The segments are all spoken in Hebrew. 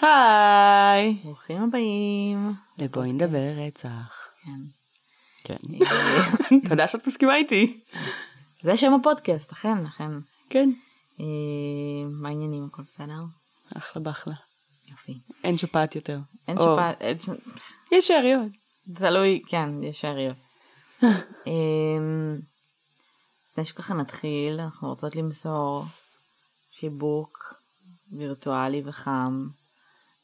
היי! ברוכים הבאים. לבואי נדבר רצח. כן. כן. תודה שאת מסכימה איתי. זה שם הפודקאסט, אכן, אכן. כן. אה, מה העניינים? הכל בסדר? אחלה באחלה. יופי. אין שפעת יותר. אין שפעת, אה, יש שאריות. תלוי, כן, יש שאריות. אמ, לפני שככה נתחיל, אנחנו רוצות למסור חיבוק וירטואלי וחם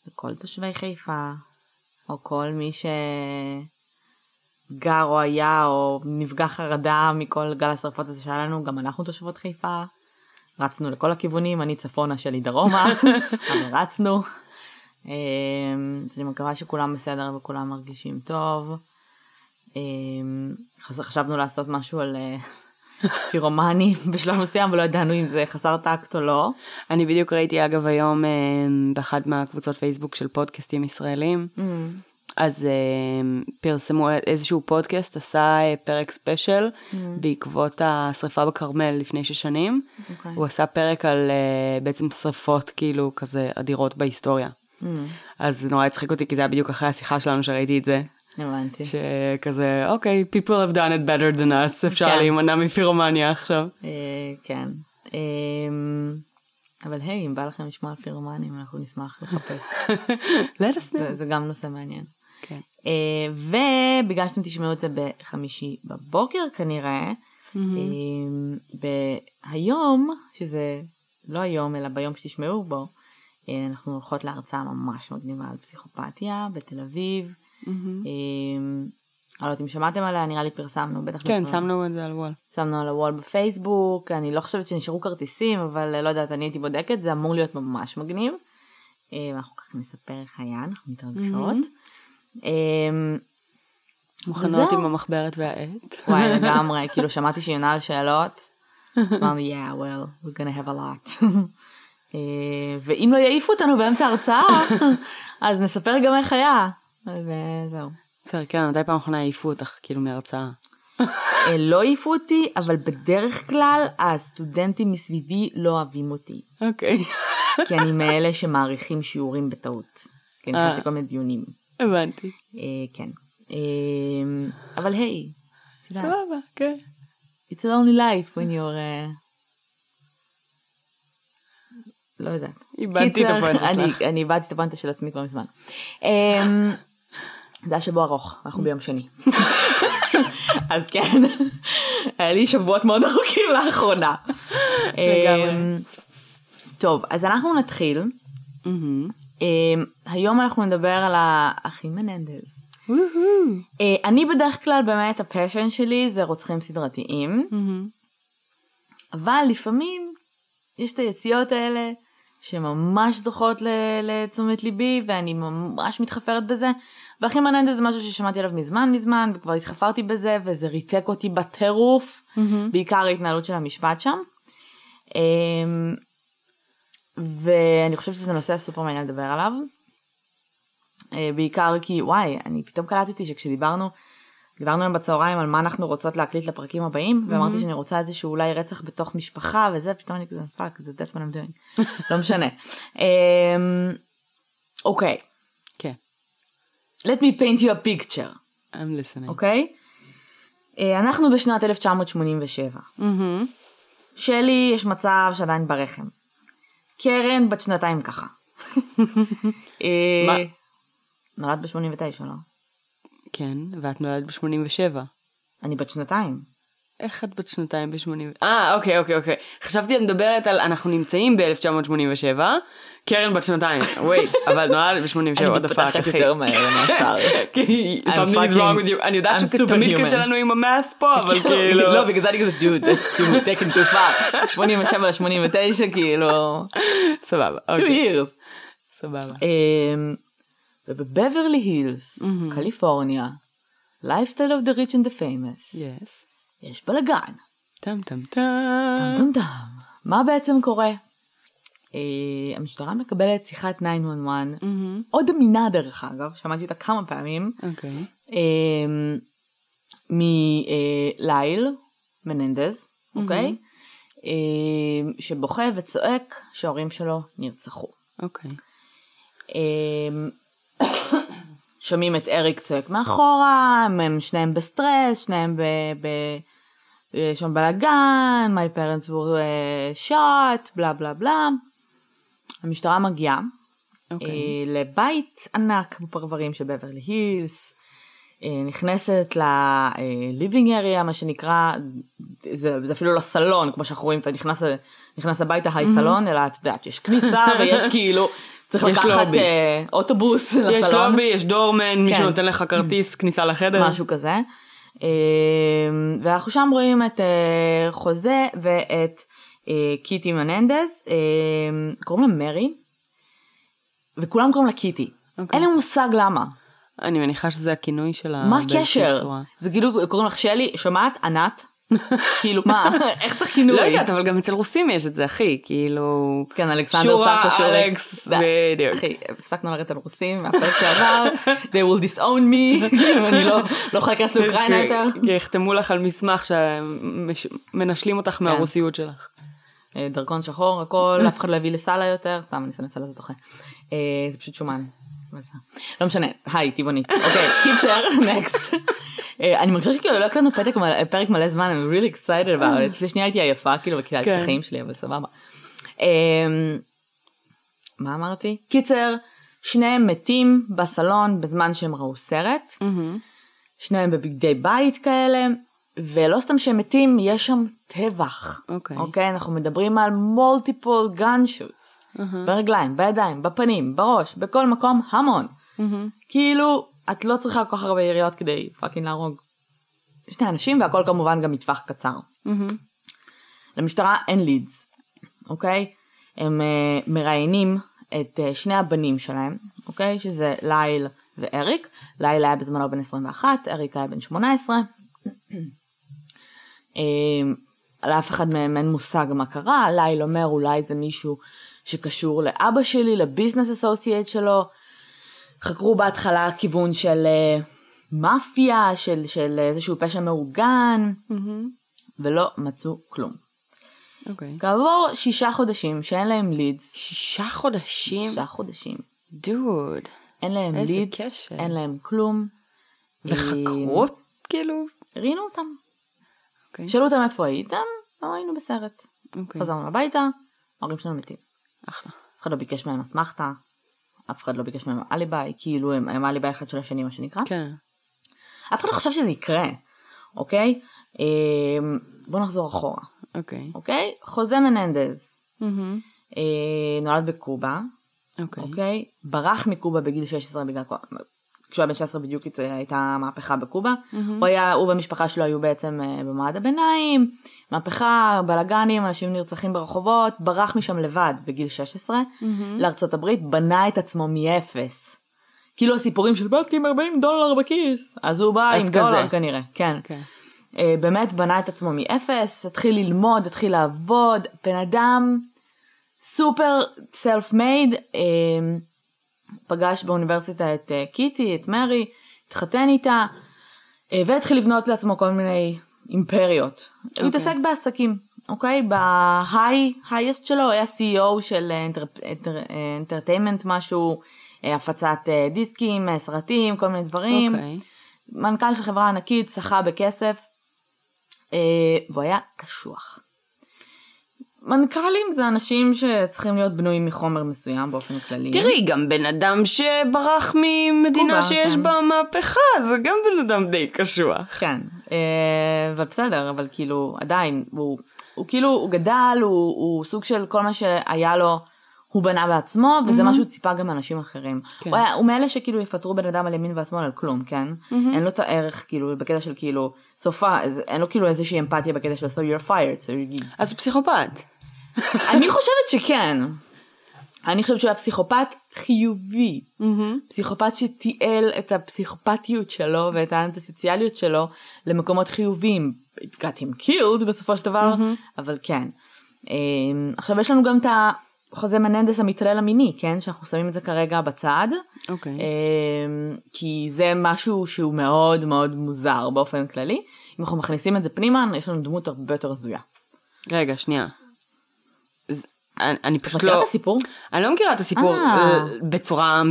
לכל תושבי חיפה, או כל מי שגר או היה או נפגע חרדה מכל גל השרפות הזה שהיה לנו, גם אנחנו תושבות חיפה. רצנו לכל הכיוונים, אני צפונה שלי דרומה, אבל רצנו. אמ, אז אני מקווה שכולם בסדר וכולם מרגישים טוב. אמ, חש- חשבנו לעשות משהו על אה, פירומנים בשלב מסוים, ולא ידענו אם זה חסר טקט או לא. אני בדיוק ראיתי אגב היום אה, באחת מהקבוצות פייסבוק של פודקאסטים ישראלים. אז אה, פרסמו איזשהו פודקאסט, עשה אה, פרק ספיישל בעקבות השריפה בכרמל לפני שש שנים. אוקיי. הוא עשה פרק על אה, בעצם שריפות כאילו כזה אדירות בהיסטוריה. אז זה נורא הצחיק אותי כי זה היה בדיוק אחרי השיחה שלנו שראיתי את זה. הבנתי. שכזה, אוקיי, people have done it better than us, אפשר כן. להימנע מפירומניה עכשיו. אה, כן. אמ, אבל היי, אם בא לכם לשמוע על פירומנים, אנחנו נשמח לחפש. let us know. זה, זה גם נושא מעניין. כן. אה, ובגלל שאתם תשמעו את זה בחמישי בבוקר כנראה, אה, בהיום, שזה לא היום אלא ביום שתשמעו בו, אה, אנחנו הולכות להרצאה ממש מגניבה על פסיכופתיה בתל אביב. אה, אני לא יודעת אם שמעתם עליה, נראה לי פרסמנו, בטח כן, שמנו את זה על וול. שמנו על הוול בפייסבוק, אני לא חושבת שנשארו כרטיסים, אבל אה, לא יודעת, אני הייתי בודקת, זה אמור להיות ממש מגניב. אה, אנחנו ככה נספר איך היה, אנחנו מתרגשות. אה, מוכנות וזהו. עם המחברת והעט. וואי, לגמרי, כאילו שמעתי שהיא עונה על שאלות, אז אמרנו, yeah, well, we're gonna have a lot. ואם לא יעיפו אותנו באמצע ההרצאה, אז נספר גם איך היה. וזהו. בסדר, כן, מתי פעם אחרונה העיפו אותך כאילו מהרצאה? אה, לא העיפו אותי, אבל בדרך כלל הסטודנטים מסביבי לא אוהבים אותי. אוקיי, כי אני מאלה שמעריכים שיעורים בטעות. כי אני אה. חשבתי כל מיני דיונים. הבנתי. אה, כן. אה, אבל היי, סבבה, כן. it's a lonely life when you're... אה, לא יודעת. איבדתי את הפואנטה שלך. אני איבדתי את הפואנטה של עצמי כבר מזמן. זה היה שבוע ארוך, אנחנו ביום שני. אז כן, היה לי שבועות מאוד ארוכים לאחרונה. לגמרי. אה, טוב, אז אנחנו נתחיל. מהמם. אה, היום אנחנו נדבר על האחים מננדז. אה, אני בדרך כלל באמת הפשן שלי זה רוצחים סדרתיים, מהמם. אבל לפעמים יש את היציאות האלה שממש זוכות לתשומת ליבי ואני ממש מתחפרת בזה. ואחים מננדז זה משהו ששמעתי עליו מזמן מזמן וכבר התחפרתי בזה וזה ריתק אותי בטירוף, בעיקר ההתנהלות של המשפט שם. אה, ואני חושבת שזה נושא סופר מעניין לדבר עליו. אה, בעיקר כי וואי, אני פתאום קלטתי שכשדיברנו, דיברנו היום בצהריים על מה אנחנו רוצות להקליט לפרקים הבאים, ואמרתי שאני רוצה איזשהו אולי רצח בתוך משפחה וזה, פתאום אני כזה, fuck, זה that's what I'm doing. לא משנה. אמ, אוקיי, כן, let me paint you a picture, I'm listening. אוקיי? אה, אנחנו בשנת 1987. מהמם. שלי יש מצב שעדיין ברחם. קרן בת שנתיים ככה. אה, מה? נולד ב-89, לא? כן, ואת נולדת ב-87. אני בת שנתיים. איך את בת שנתיים ב-80... אה, אוקיי, אוקיי, אוקיי. חשבתי את מדברת על אנחנו נמצאים ב-1987, קרן בת שנתיים, וייט, אבל נולדת ב-87, אני מתפתחת. יותר מהר מהשאר. something is fucking- wrong with you. אני יודעת שתמיד. קשה לנו עם המאס פה, אבל כאילו... לא, בגלל זה אני כזה, dude, that's too taken too far. 87 ל-89, כאילו, סבבה, two אוקיי. years. סבבה. אמ, ובבברלי הילס, קליפורניה, lifestyle of the rich and the famous, יס. יש בלאגן. טם טם טם. טם טם. מה בעצם קורה? אה, המשטרה מקבלת שיחת 911, עוד אמינה דרך אגב, שמעתי אותה כמה פעמים, אוקיי. אה, מליל מננדז, אוקיי? אה, שבוכה וצועק שההורים שלו נרצחו. אוקיי. אמ, שומעים את אריק צועק מאחורה, הם שניהם בסטרס, שניהם ב... ב יש שם בלאגן, my parents were uh, shot, בלה בלה בלה. המשטרה מגיעה אוקיי. אה, לבית ענק בפרברים של בברלי הילס, אה, נכנסת ל-living area, מה שנקרא, זה, זה אפילו לא סלון, כמו שאנחנו רואים, אתה נכנס, נכנס הביתה, היי סלון, אלא את יודעת, יש כניסה ויש כאילו, צריך יש לקחת לובי. אה, אוטובוס לסלון. יש לובי, יש דורמן, מישהו כן. נותן לך כרטיס כניסה לחדר. משהו כזה. אה, ואנחנו שם רואים את אה, חוזה ואת אה, קיטי מננדס, אה, קוראים לה מרי, וכולם קוראים לה קיטי. אוקיי. אין לי מושג למה. אני מניחה שזה הכינוי שלה. מה באיזושהי הקשר? זה כאילו קוראים לך שלי, שומעת? ענת? כאילו מה? איך צריך כינוי? לא יודעת, אבל גם אצל רוסים יש את זה, אחי, כאילו... כן, אלכסנדר שורה, סשה שורק. אלכס, זה- בדיוק. אחי, הפסקנו לרדת על רוסים מהפרק שעבר, they will disown me, כאילו אני לא לא יכולה להיכנס לאוקראינה יותר. כי יחתמו לך על מסמך שמנשלים אותך כן. מהרוסיות שלך. אה, דרכון שחור, הכל, אף אחד לא הביא לסלה יותר, סתם אני שונא סלה זה דוחה. אה, זה פשוט שומן. לא משנה, היי, טבעונית. אוקיי, קיצר, נקסט. אני מרגישה שכאילו לא הקלטנו פרק מלא זמן, I'm really excited about it. לפני שנייה הייתי עייפה, כאילו, את כן. החיים שלי, אבל סבבה. אה, מה אמרתי? קיצר, שניהם מתים בסלון בזמן שהם ראו סרט. שניהם בבגדי בית כאלה, ולא סתם שהם מתים, יש שם טבח. אוקיי. אוקיי? אנחנו מדברים על multiple gunshots. ברגליים, בידיים, בפנים, בראש, בכל מקום, המון. כאילו, את לא צריכה כל כך הרבה יריות כדי fucking להרוג שני אנשים, והכל כמובן גם מטווח קצר. למשטרה אין leads, אוקיי? הם אה, מראיינים את אה, שני הבנים שלהם, אוקיי? שזה ליל ואריק. ליל היה בזמנו בן 21, אריק היה בן 18. אמ, לאף אחד מהם אין מושג מה קרה, ליל אומר אולי זה מישהו שקשור לאבא שלי, לביזנס אסוסייט שלו. חקרו בהתחלה כיוון של אה, מאפיה, של, של איזשהו פשע מאורגן, ולא מצאו כלום. אוקיי. כעבור שישה חודשים שאין להם לידס, שישה חודשים? שישה חודשים, דוד. אין להם לידס, קשר. אין להם כלום. וחקרו? כאילו? ראיינו אותם. אוקיי. שאלו אותם איפה הייתם, לא היינו בסרט. אוקיי. חזרנו הביתה, ההורים שלנו מתים. אחלה. אף אחד לא ביקש מהם אסמכתה, אף אחד לא ביקש מהם אליבי, כאילו הם, הם אליבי אחד של השני מה שנקרא. כן. אף אחד לא חשב שזה יקרה, אוקיי? אמ, בואו נחזור אחורה, אוקיי. אוקיי? חוזה מננדז מהמם. אה, נולד בקובה, אוקיי. אוקיי? ברח מקובה בגיל 16 בגלל... כשהוא היה בן 16 בדיוק הייתה מהפכה בקובה. הוא היה, הוא והמשפחה שלו היו בעצם אה, במעמד הביניים, מהפכה, בלאגנים, אנשים נרצחים ברחובות, ברח משם לבד בגיל 16 לארצות הברית, בנה את עצמו מאפס. כאילו הסיפורים של באתי עם 40 דולר בכיס, אז הוא בא אז עם כזה. דולר כנראה, כן. כן. אה, באמת בנה את עצמו מאפס, התחיל ללמוד, התחיל לעבוד, בן אדם סופר self made, פגש באוניברסיטה את אה, קיטי, את מרי, התחתן איתה, אה, והתחיל לבנות לעצמו כל מיני אימפריות. הוא התעסק בעסקים, אוקיי? ב high, highest שלו, היה CEO של entertainment משהו, אה, הפצת אה, דיסקים, סרטים, כל מיני דברים. אוקיי. מנכ"ל של חברה ענקית, שחה בכסף, והוא היה קשוח. מנכ"לים זה אנשים שצריכים להיות בנויים מחומר מסוים באופן כללי. תראי, גם בן אדם שברח ממדינה קובה, שיש כן. בה מהפכה, זה גם בן אדם די קשוח. כן, אה, אבל בסדר, אבל כאילו, עדיין, הוא, הוא כאילו, הוא גדל, הוא, הוא סוג של כל מה שהיה לו, הוא בנה בעצמו, וזה מה שהוא ציפה גם מאנשים אחרים. כן. הוא, היה, הוא מאלה שכאילו יפטרו בן אדם על ימין ועל שמאל על כלום, כן? אין לו את הערך, כאילו, בקטע של כאילו, סופה, אין לו כאילו איזושהי אמפתיה בקטע של so you're fired, so you אז הוא פסיכופת. אני חושבת שכן. אני חושבת שהוא היה פסיכופת חיובי. פסיכופת שתיעל את הפסיכופתיות שלו ואת האנטי-סוציאליות שלו למקומות חיוביים. It got him killed בסופו של דבר, אבל כן. אמ, עכשיו יש לנו גם את החוזה מננדס המטרל המיני, כן? שאנחנו שמים את זה כרגע בצד. אוקיי. אמ, כי זה משהו שהוא מאוד מאוד מוזר באופן כללי. אם אנחנו מכניסים את זה פנימה, יש לנו דמות הרבה יותר הזויה. רגע, שנייה. אני, אני פשוט מכירה לא... את הסיפור? אני לא מכירה את הסיפור אה. אה, בצורה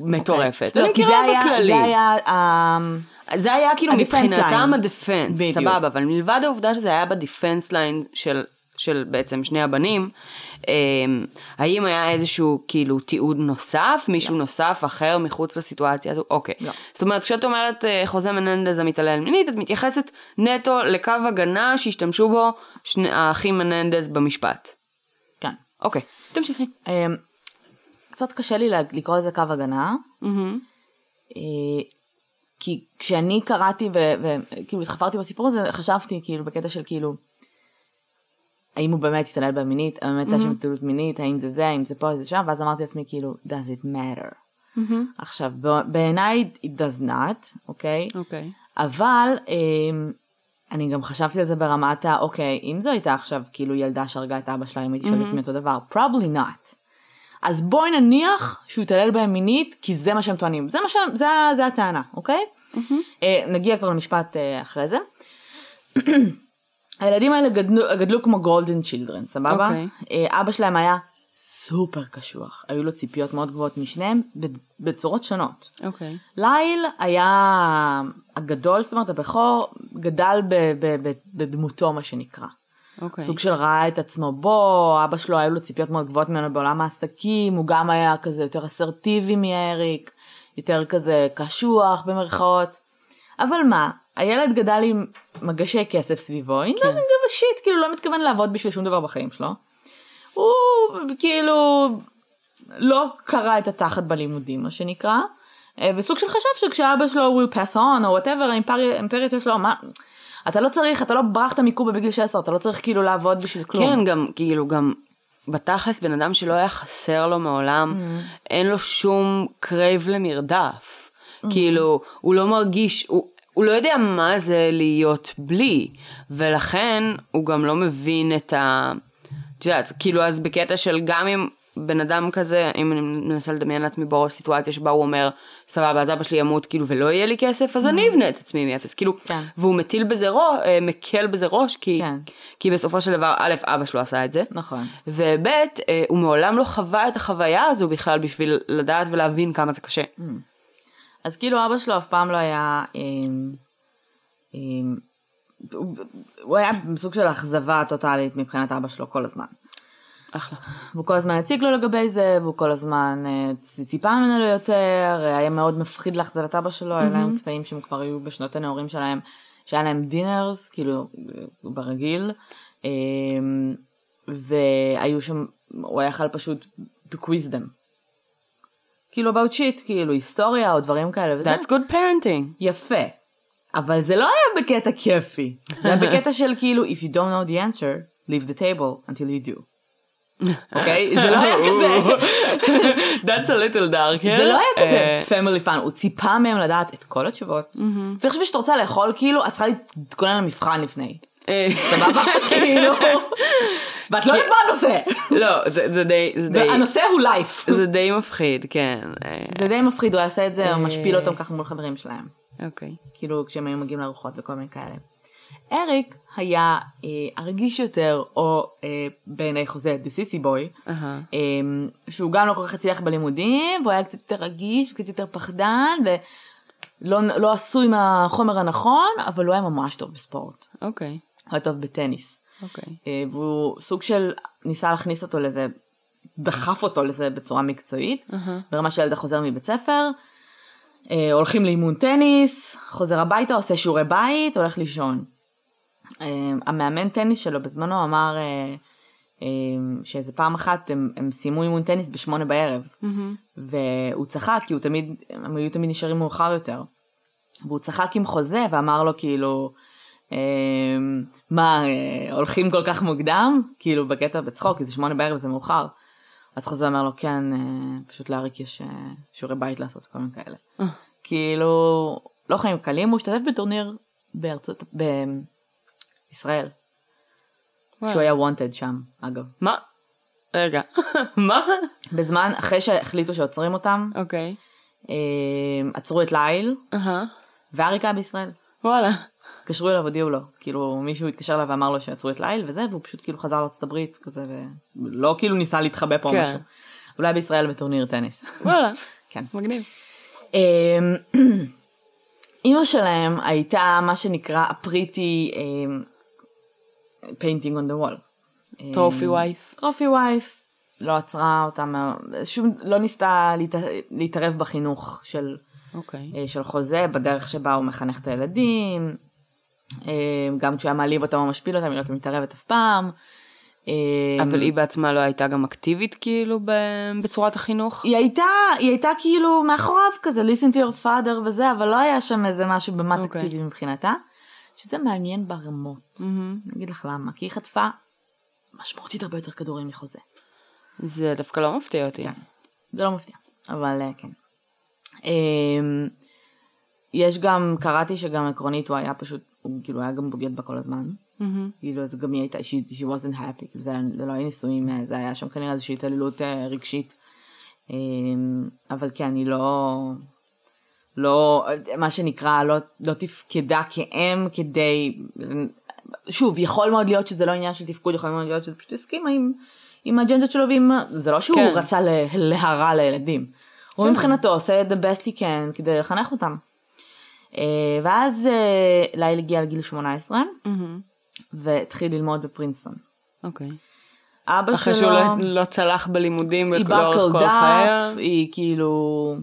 מטורפת. לא, אני כי זה מכירה היה, בכללי. זה היה, אמ, זה היה כאילו מבחינתם. הדפנס, בדיוק. סבבה, אבל מלבד העובדה שזה היה בדיפנס ליין של, של בעצם שני הבנים, אמ, האם היה איזשהו כאילו תיעוד נוסף, מישהו נוסף אחר מחוץ לסיטואציה הזו? אוקיי. לא. זאת אומרת, כשאת אומרת אה, חוזה מננדז המתעלל מינית, את מתייחסת נטו לקו הגנה שהשתמשו בו שני, האחים מננדז במשפט. אוקיי, תמשיכי. אמ, קצת קשה לי לקרוא לזה קו הגנה, מהמם. אה, כי כשאני קראתי וכאילו התחפרתי בסיפור הזה, חשבתי כאילו בקטע של כאילו, האם הוא באמת התעלל בה מינית, האם הייתה שם התעללות מינית, האם זה זה, האם זה פה, זה שם, ואז אמרתי לעצמי כאילו, does it matter? עכשיו, בעיניי it does not, אוקיי? אוקיי. אבל אמ, אני גם חשבתי על זה ברמת ה, אוקיי, אם זו הייתה עכשיו כאילו ילדה שהרגה את אבא שלה, אם הייתי שואלת את עצמי אותו דבר, probably not. אז בואי נניח שהוא התעלל בהם מינית, כי זה מה שהם טוענים. זה מה שהם, זה, זה הטענה, אוקיי? אה, נגיע כבר למשפט אה, אחרי זה. הילדים האלה גדלו, גדלו כמו golden children, סבבה? אוקיי. אה, אבא שלהם היה סופר קשוח, היו לו ציפיות מאוד גבוהות משניהם, בצורות שונות. אוקיי. ליל היה הגדול, זאת אומרת הבכור, גדל ב- ב- ב- בדמותו מה שנקרא. אוקיי. סוג של ראה את עצמו בו, אבא שלו היו לו ציפיות מאוד גבוהות ממנו בעולם העסקים, הוא גם היה כזה יותר אסרטיבי מאריק, יותר כזה קשוח במרכאות. אבל מה, הילד גדל עם מגשי כסף סביבו, he doesn't give a shit, כאילו לא מתכוון לעבוד בשביל שום דבר בחיים שלו. הוא כאילו לא קרא את התחת בלימודים, מה שנקרא, אה, וסוג של חשב שכשאבא שלו will pass on, או whatever, האימפריה- האימפריות יש לו, מה, אתה לא צריך, אתה לא ברחת מקובה בגיל 16, אתה לא צריך כאילו לעבוד בשביל כלום. כן, גם, כאילו, גם בתכלס בן אדם שלא היה חסר לו מעולם, Mm. אין לו שום crave למרדף. Mm. כאילו, הוא לא מרגיש, הוא, הוא לא יודע מה זה להיות בלי, ולכן הוא גם לא מבין את ה... את יודעת, כאילו, אז בקטע של גם אם בן אדם כזה, אם אני מנסה לדמיין לעצמי בראש סיטואציה שבה הוא אומר, סבבה, אז אבא שלי ימות, כאילו, ולא יהיה לי כסף, אז אני אבנה את עצמי מאפס. כאילו, Mm. כן. והוא מטיל בזה ראש, אה, מקל בזה ראש, כי, כן. כי בסופו של דבר, א', אבא שלו עשה את זה. נכון. וב', אה, הוא מעולם לא חווה את החוויה הזו בכלל בשביל לדעת ולהבין כמה זה קשה. אז כאילו אבא שלו אף פעם לא היה, אמ, הוא- הוא היה בסוג של אכזבה טוטאלית מבחינת אבא שלו כל הזמן. אחלה. והוא כל הזמן הציג לו לגבי זה, והוא כל הזמן אה, ציפה ממנו ליותר, אה, היה מאוד מפחיד לאכזב את אבא שלו, היה להם קטעים שהם כבר היו בשנות הנעורים שלהם, שהיה להם דינרס, כאילו, אה, ברגיל, אה, והיו שם, הוא היה יכול פשוט to quiz them. כאילו about shit, כאילו היסטוריה או דברים כאלה וזה. That's good parenting. יפה. אבל זה לא היה בקטע כיפי. זה היה בקטע של כאילו, if you don't know the answer, leave the table until you do. אוקיי? זה לא היה כזה, That's a little dark, זה לא היה אה, כזה family fun, הוא ציפה מהם לדעת את כל התשובות. צריך חשוב שאתה רוצה לאכול, כאילו, את צריכה להתכונן למבחן לפני. אה, סבבה? כאילו. ואת לא יודעת מה הנושא. לא, זה די, והנושא הוא לייף. זה די מפחיד, כן. אה, זה די מפחיד, הוא היה עושה את זה, הוא משפיל אותם ככה מול חברים שלהם. אוקיי. כאילו כשהם היו מגיעים לארוחות וכל מיני כאלה. אריק היה אה, הרגיש יותר, או אה, בעיני חוזה, The Sissy Boy, אהה. אה, שהוא גם לא כל כך הצליח בלימודים, והוא היה קצת יותר רגיש, וקצת יותר פחדן, ולא לא עשוי מהחומר הנכון, אבל הוא היה ממש טוב בספורט. אוקיי. הוא היה טוב בטניס. אוקיי. אה, והוא סוג של ניסה להכניס אותו לזה, דחף אותו לזה בצורה מקצועית, ברמה שהילד חוזר מבית ספר, הולכים לאימון טניס, חוזר הביתה, עושה שיעורי בית, הולך לישון. אה, המאמן טניס שלו בזמנו אמר אה, אה, שאיזה פעם אחת הם, הם סיימו אימון טניס בשמונה בערב, והוא צחק כי הוא תמיד, הם היו תמיד נשארים מאוחר יותר. והוא צחק עם חוזה ואמר לו כאילו, אה, מה, אה, הולכים כל כך מוקדם? כאילו בקטע בצחוק, כי זה שמונה בערב זה מאוחר. אז חוזה אומר לו, כן, אה, פשוט לאריק יש אה, שיעורי בית לעשות, כל מיני כאלה. כאילו, לא חיים קלים, הוא השתתף בטורניר בארצות, בישראל. כשהוא היה וונטד שם, אגב. מה? רגע. מה? בזמן, אחרי שהחליטו שעוצרים אותם, אוקיי. אה, עצרו את ליל, אהה. ואריק היה בישראל. וואלה. התקשרו אליו, הודיעו לו. כאילו, מישהו התקשר אליו ואמר לו שעצרו את ליל וזה, והוא פשוט כאילו חזר לארצות הברית כזה, ולא כאילו ניסה להתחבא פה או כן. משהו. אולי בישראל בטורניר טניס. וואלה, כן. מגניב. אמ, אימא שלהם הייתה מה שנקרא הפריטי painting on the wall. טרופי וייף. טרופי וייף, לא עצרה אותה, מה- שום, לא ניסתה להת, להתערב בחינוך של, אוקיי. אה, של חוזה, בדרך שבה הוא מחנך את הילדים, גם כשהיה מעליב אותם או משפיל אותם, היא לא מתערבת אף פעם. אה, אבל היא בעצמה לא הייתה גם אקטיבית כאילו בצורת החינוך? היא הייתה, היא הייתה כאילו מאחוריו כזה, listen to your father וזה, אבל לא היה שם איזה משהו במט אוקיי. אקטיבי מבחינתה, שזה מעניין ברמות. אני אגיד לך למה, כי היא חטפה משמעותית הרבה יותר כדורים מחוזה. זה דווקא לא מפתיע אותי. כן. זה לא מפתיע, אבל אה, כן. אמ, יש גם, קראתי שגם עקרונית הוא היה פשוט, כאילו היה גם בוגד בה כל הזמן. כאילו, אז גם היא הייתה, she, she wasn't happy, כאילו זה, זה לא היה נישואים, זה היה שם כנראה איזושהי התעללות אה, רגשית. אמ, אבל כן, היא לא, לא, מה שנקרא, לא, לא תפקדה כאם כדי, שוב, יכול מאוד להיות שזה לא עניין של תפקוד, יכול מאוד להיות שזה פשוט הסכימה עם, עם האג'נדות שלו ועם, זה לא שהוא כן. רצה להרע לילדים. הוא מבחינתו עושה the best he can כדי לחנך אותם. אה, ואז אה, ליל הגיע לגיל 18, והתחיל ללמוד בפרינסטון. אוקיי. אבא אחרי שלו, שהוא לא- לא צלח בלימודים היא לאורך כל חייה. אפ, היא כאילו,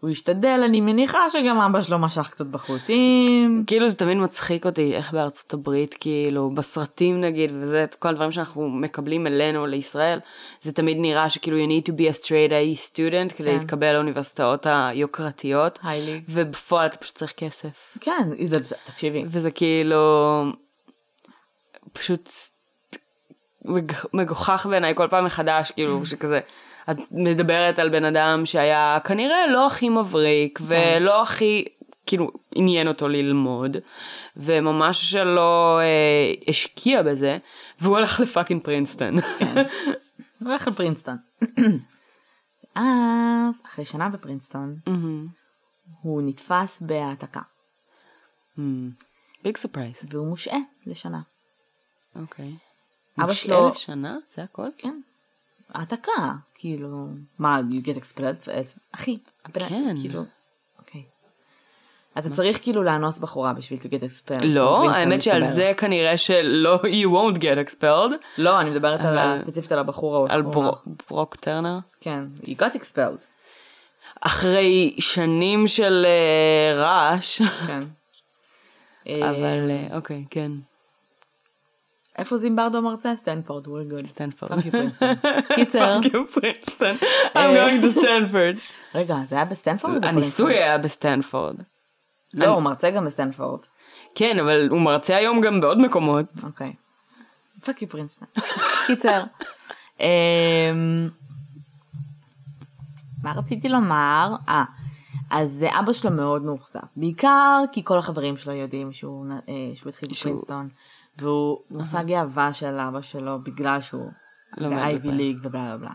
הוא השתדל, אני מניחה שגם אבא שלו משך קצת בחוטים. כאילו זה תמיד מצחיק אותי איך בארצות הברית כאילו בסרטים נגיד וזה כל הדברים שאנחנו מקבלים אלינו לישראל זה תמיד נראה שכאילו you need to be a straight A student כדי כן. להתקבל לאוניברסיטאות היוקרתיות היילי. ובפועל אתה פשוט צריך כסף כן, זה, זה- תקשיבי, וזה כאילו פשוט מג- מגוחך בעיניי כל פעם מחדש כאילו שכזה. את מדברת על בן אדם שהיה כנראה לא הכי מבריק ולא הכי כאילו עניין אותו ללמוד וממש שלא אה, השקיע בזה והוא הולך ל fucking פרינסטון. כן. הוא הולך לפרינסטון. אז, אחרי שנה בפרינסטון, הוא נתפס בהעתקה, big surprise. והוא מושעה לשנה. אוקיי. אבא שלו- שנה? זה הכל? כן. העתקה, כאילו, מה, you get expelled? אחי, כן. כאילו, אוקיי. אתה צריך כאילו לאנוס בחורה בשביל to get expelled. לא, האמת שעל. זה כנראה שלא, you won't get expelled. לא, אני מדברת על אבל- ספציפית על הבחור ההוא. על ברוק טרנר. כן, he got expelled. אחרי שנים של אה, רעש, כן. אבל אה, אוקיי, כן, איפה זימברדו מרצה? סטנפורד, we're good. סטנפורד. fuck you פרינסטון. קיצר, פרינסטון. I'm going to סטנפורד. רגע, זה היה בסטנפורד? הניסוי? היה בסטנפורד. לא, הוא מרצה גם בסטנפורד. כן, אבל הוא מרצה היום גם בעוד מקומות. אוקיי. fuck you פרינסטון. קיצר. אמ, מה רציתי לומר? אה, אז אה, אבא שלו מאוד מאוכזב. בעיקר כי כל החברים שלו יודעים שהוא אה, שהוא התחיל בפרינסטון. והוא מושג גאווה של אבא שלו בגלל שהוא בזה. ליג ובלה בלה בלה.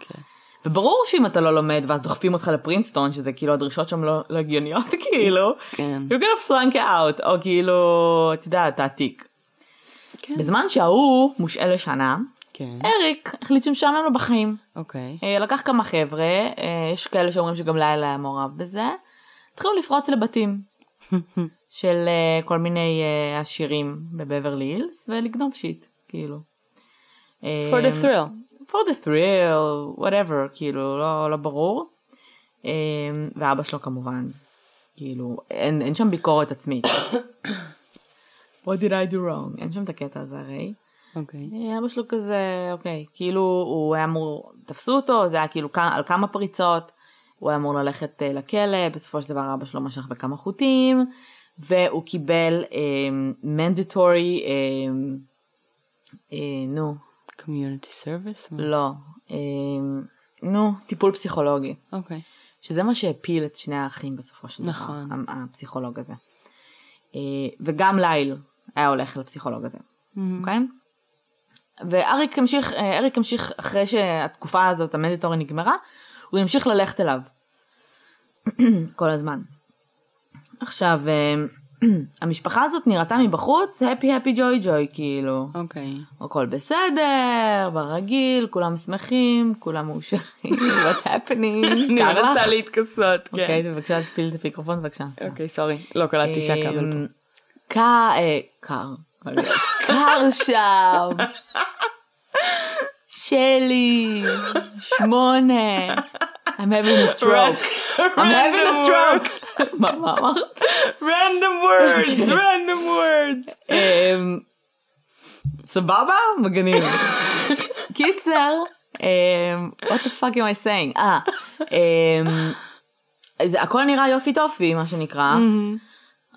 וברור שאם אתה לא לומד ואז דוחפים אותך לפרינסטון, שזה כאילו הדרישות שם לא לא הגיוניות, כאילו, כן. you're gonna flunk out, או כאילו, אתה יודע, תעתיק. כן. בזמן שההוא מושעה לשנה, כן, אריק החליט שמשעמם לו בחיים. אוקיי. אה, לקח כמה חבר'ה, אה, יש כאלה שאומרים שגם לילה היה מעורב בזה, התחילו לפרוץ לבתים של אה, כל מיני אה, עשירים בבברלי הילס ולגנוב שיט, כאילו. For the thrill. for the thrill, whatever, כאילו, לא, לא ברור. אה, ואבא שלו כמובן, כאילו, אין, אין שם ביקורת עצמית. What did I do wrong? אין שם את הקטע הזה הרי. אוקיי. אה, אבא שלו כזה, אוקיי, כאילו הוא היה אמור, תפסו אותו, זה היה כאילו על כמה פריצות, הוא היה אמור ללכת לכלא, בסופו של דבר אבא שלו משך בכמה חוטים, והוא קיבל מנדטורי, נו, Community service? לא, אה, נו, טיפול פסיכולוגי, אוקיי. שזה מה שהפיל את שני האחים בסופו של נכון. דבר, ה- הפסיכולוג הזה. אה, וגם ליל היה הולך לפסיכולוג הזה, אוקיי? ואריק המשיך, אה, אריק המשיך אחרי שהתקופה הזאת, המדיטורי נגמרה, הוא המשיך ללכת אליו. כל הזמן. עכשיו, אה, המשפחה הזאת נראתה מבחוץ, happy happy joy joy, כאילו. אוקיי. הכל בסדר, ברגיל, כולם שמחים, כולם מאושרים, what's happening, אני? מנסה להתכסות, כן. אוקיי, בבקשה תפיל את המיקרופון, בבקשה. אוקיי, סורי. לא קלטתי שהכבל פה. אה, קר, קר שם, שלי, שמונה, I'm having a stroke, I'm having a stroke. מה מה אמרת? random words, random words. אמ, סבבה? מגניב. קיצר, אמ, what the fuck am I saying? אה, זה הכל נראה יופי טופי, מה שנקרא.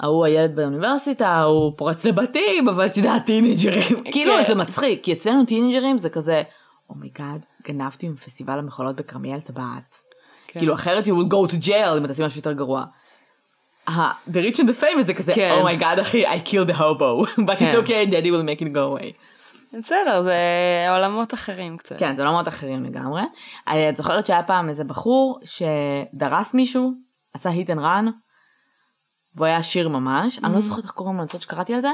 ההוא הילד באוניברסיטה, הוא פורץ לבתים, אבל את יודעת, טינאייג'רים. כאילו, זה מצחיק, כי אצלנו טינאייג'רים זה כזה, oh my god, גנבתי מפסטיבל המחולות בכרמיאל טבעת. כן. כאילו, אחרת you will go to jail אם אתה עושה משהו יותר גרוע. The rich and the famous זה כזה, כן. oh my god אחי, I killed the hobo, but כן. it's okay, daddy will make it go away. בסדר, זה עולמות אחרים קצת. כן, זה עולמות אחרים לגמרי. אה, את זוכרת שהיה פעם איזה בחור שדרס מישהו, עשה hit and run, והוא היה עשיר ממש, אני לא זוכרת איך קוראים לו, אני שקראתי על זה,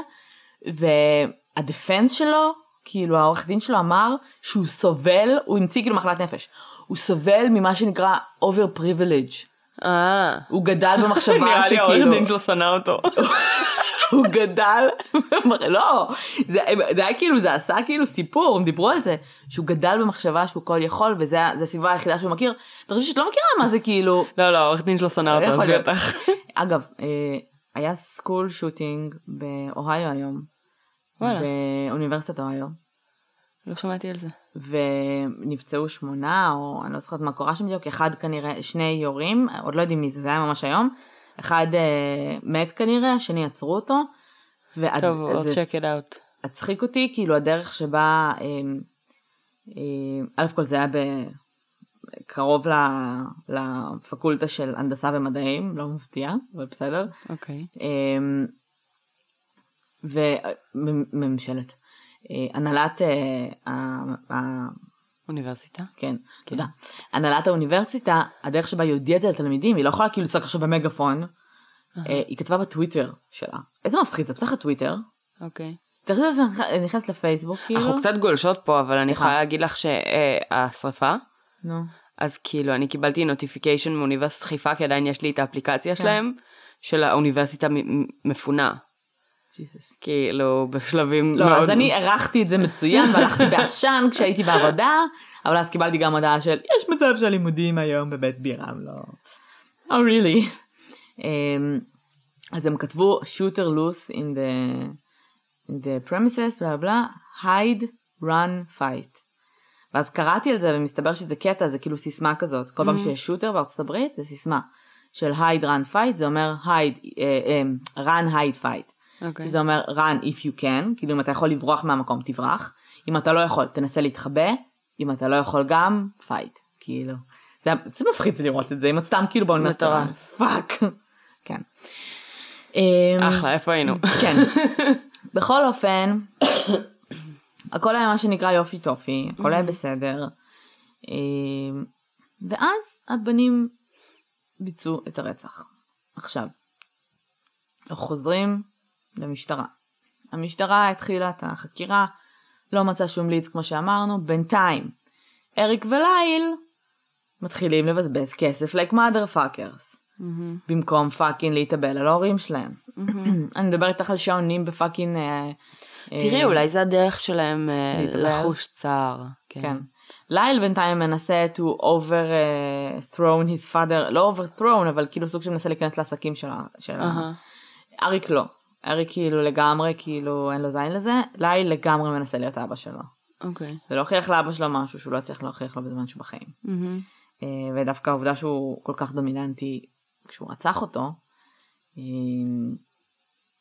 והדפנס שלו, כאילו העורך דין שלו אמר שהוא סובל, הוא המציא כאילו מחלת נפש, הוא סובל ממה שנקרא over privilege. אה. הוא גדל במחשבה נראה לי העורך שכאילו, דין שלו שנא אותו. הוא גדל, לא, זה, זה היה כאילו, זה עשה כאילו סיפור, הם דיברו על זה, שהוא גדל במחשבה שהוא כל יכול, וזה זה הסביבה היחידה שהוא מכיר. אתה חושב שאת לא מכירה מה זה כאילו, לא, לא, העורך דין שלו שנא אותו, עזבי להיות. אותך. אגב, אה, היה סקול שוטינג באוהיו היום, וואלה. באוניברסיטת אוהיו, לא שמעתי על זה. ונפצעו שמונה, או אני לא זוכרת מה קורה שם בדיוק, אחד כנראה, שני יורים, עוד לא יודעים מי זה, זה היה ממש היום, אחד אה, מת כנראה, השני עצרו אותו. ועד- טוב, זה check it out. הצחיק אותי, כאילו הדרך שבה, אמ, אמ, א' כל זה היה ב... קרוב ל- לפקולטה של הנדסה ומדעים, לא מפתיע, אבל בסדר. אוקיי. אמ, וממשלת. אה, הנהלת, אה, אוניברסיטה. כן, תודה. הנהלת האוניברסיטה, הדרך שבה היא הודיעה את זה לתלמידים, היא לא יכולה כאילו לצעוק עכשיו במגפון, אה, היא כתבה בטוויטר שלה. איזה מפחיד, זה פותחת טוויטר, אוקיי. תחשבי את זה נכנס לפייסבוק, כאילו. אנחנו קצת גולשות פה, אבל אני. יכולה להגיד לך שהשריפה, נו. אז כאילו אני קיבלתי נוטיפיקיישן מאוניברסיטת חיפה, כי עדיין יש לי את האפליקציה שלהם, של האוניברסיטה מפונה. ג'יזוס. כאילו, בשלבים לא, מאוד... אז אני ערכתי את זה מצוין, והלכתי בעשן כשהייתי בעבודה, אבל אז קיבלתי גם הודעה של, יש מצב של לימודים היום בבית בירם, לא... Oh really. אמ, אז הם כתבו shooter loose in the, in the premises, בלה בלה, hide, run, fight. ואז קראתי על זה ומסתבר שזה קטע, זה כאילו סיסמה כזאת. כל פעם שיש שוטר בארצות הברית, זה סיסמה של hide, run, fight, זה אומר hide, אה, אה, run, hide, fight. אוקיי. זה אומר run if you can, כאילו אם אתה יכול לברוח מהמקום תברח, אם אתה לא יכול תנסה להתחבא, אם אתה לא יכול גם fight, כאילו. זה, זה מפחיד לראות את זה, אם את סתם כאילו באוניברסיטה, fuck. כן. אמ, אחלה, איפה היינו? כן. בכל אופן, הכל היה מה שנקרא יופי טופי, הכל היה בסדר. אמ, ואז הבנים ביצעו את הרצח. עכשיו, אנחנו חוזרים למשטרה. המשטרה התחילה את החקירה, לא מצאה שום ליץ כמו שאמרנו, בינתיים אריק וליל מתחילים לבזבז כסף like mother fuckers. במקום fucking להתאבל על ההורים שלהם. אני מדבר איתך על שעונים ב fucking... אה, תראי, אה, אולי זה הדרך שלהם אה. לחוש צער. כן. לייל בינתיים מנסה to overthrown his father, לא overthrown, אבל כאילו סוג שמנסה להיכנס לעסקים של ה... של אהה. אריק לא. אריק כאילו לגמרי, כאילו אין לו זין לזה, לייל לגמרי מנסה להיות אבא שלו. אוקיי. ולהוכיח לאבא שלו משהו שהוא לא הצליח להוכיח לו בזמן שהוא בחיים. אה, ודווקא העובדה שהוא כל כך דומיננטי כשהוא רצח אותו, אה,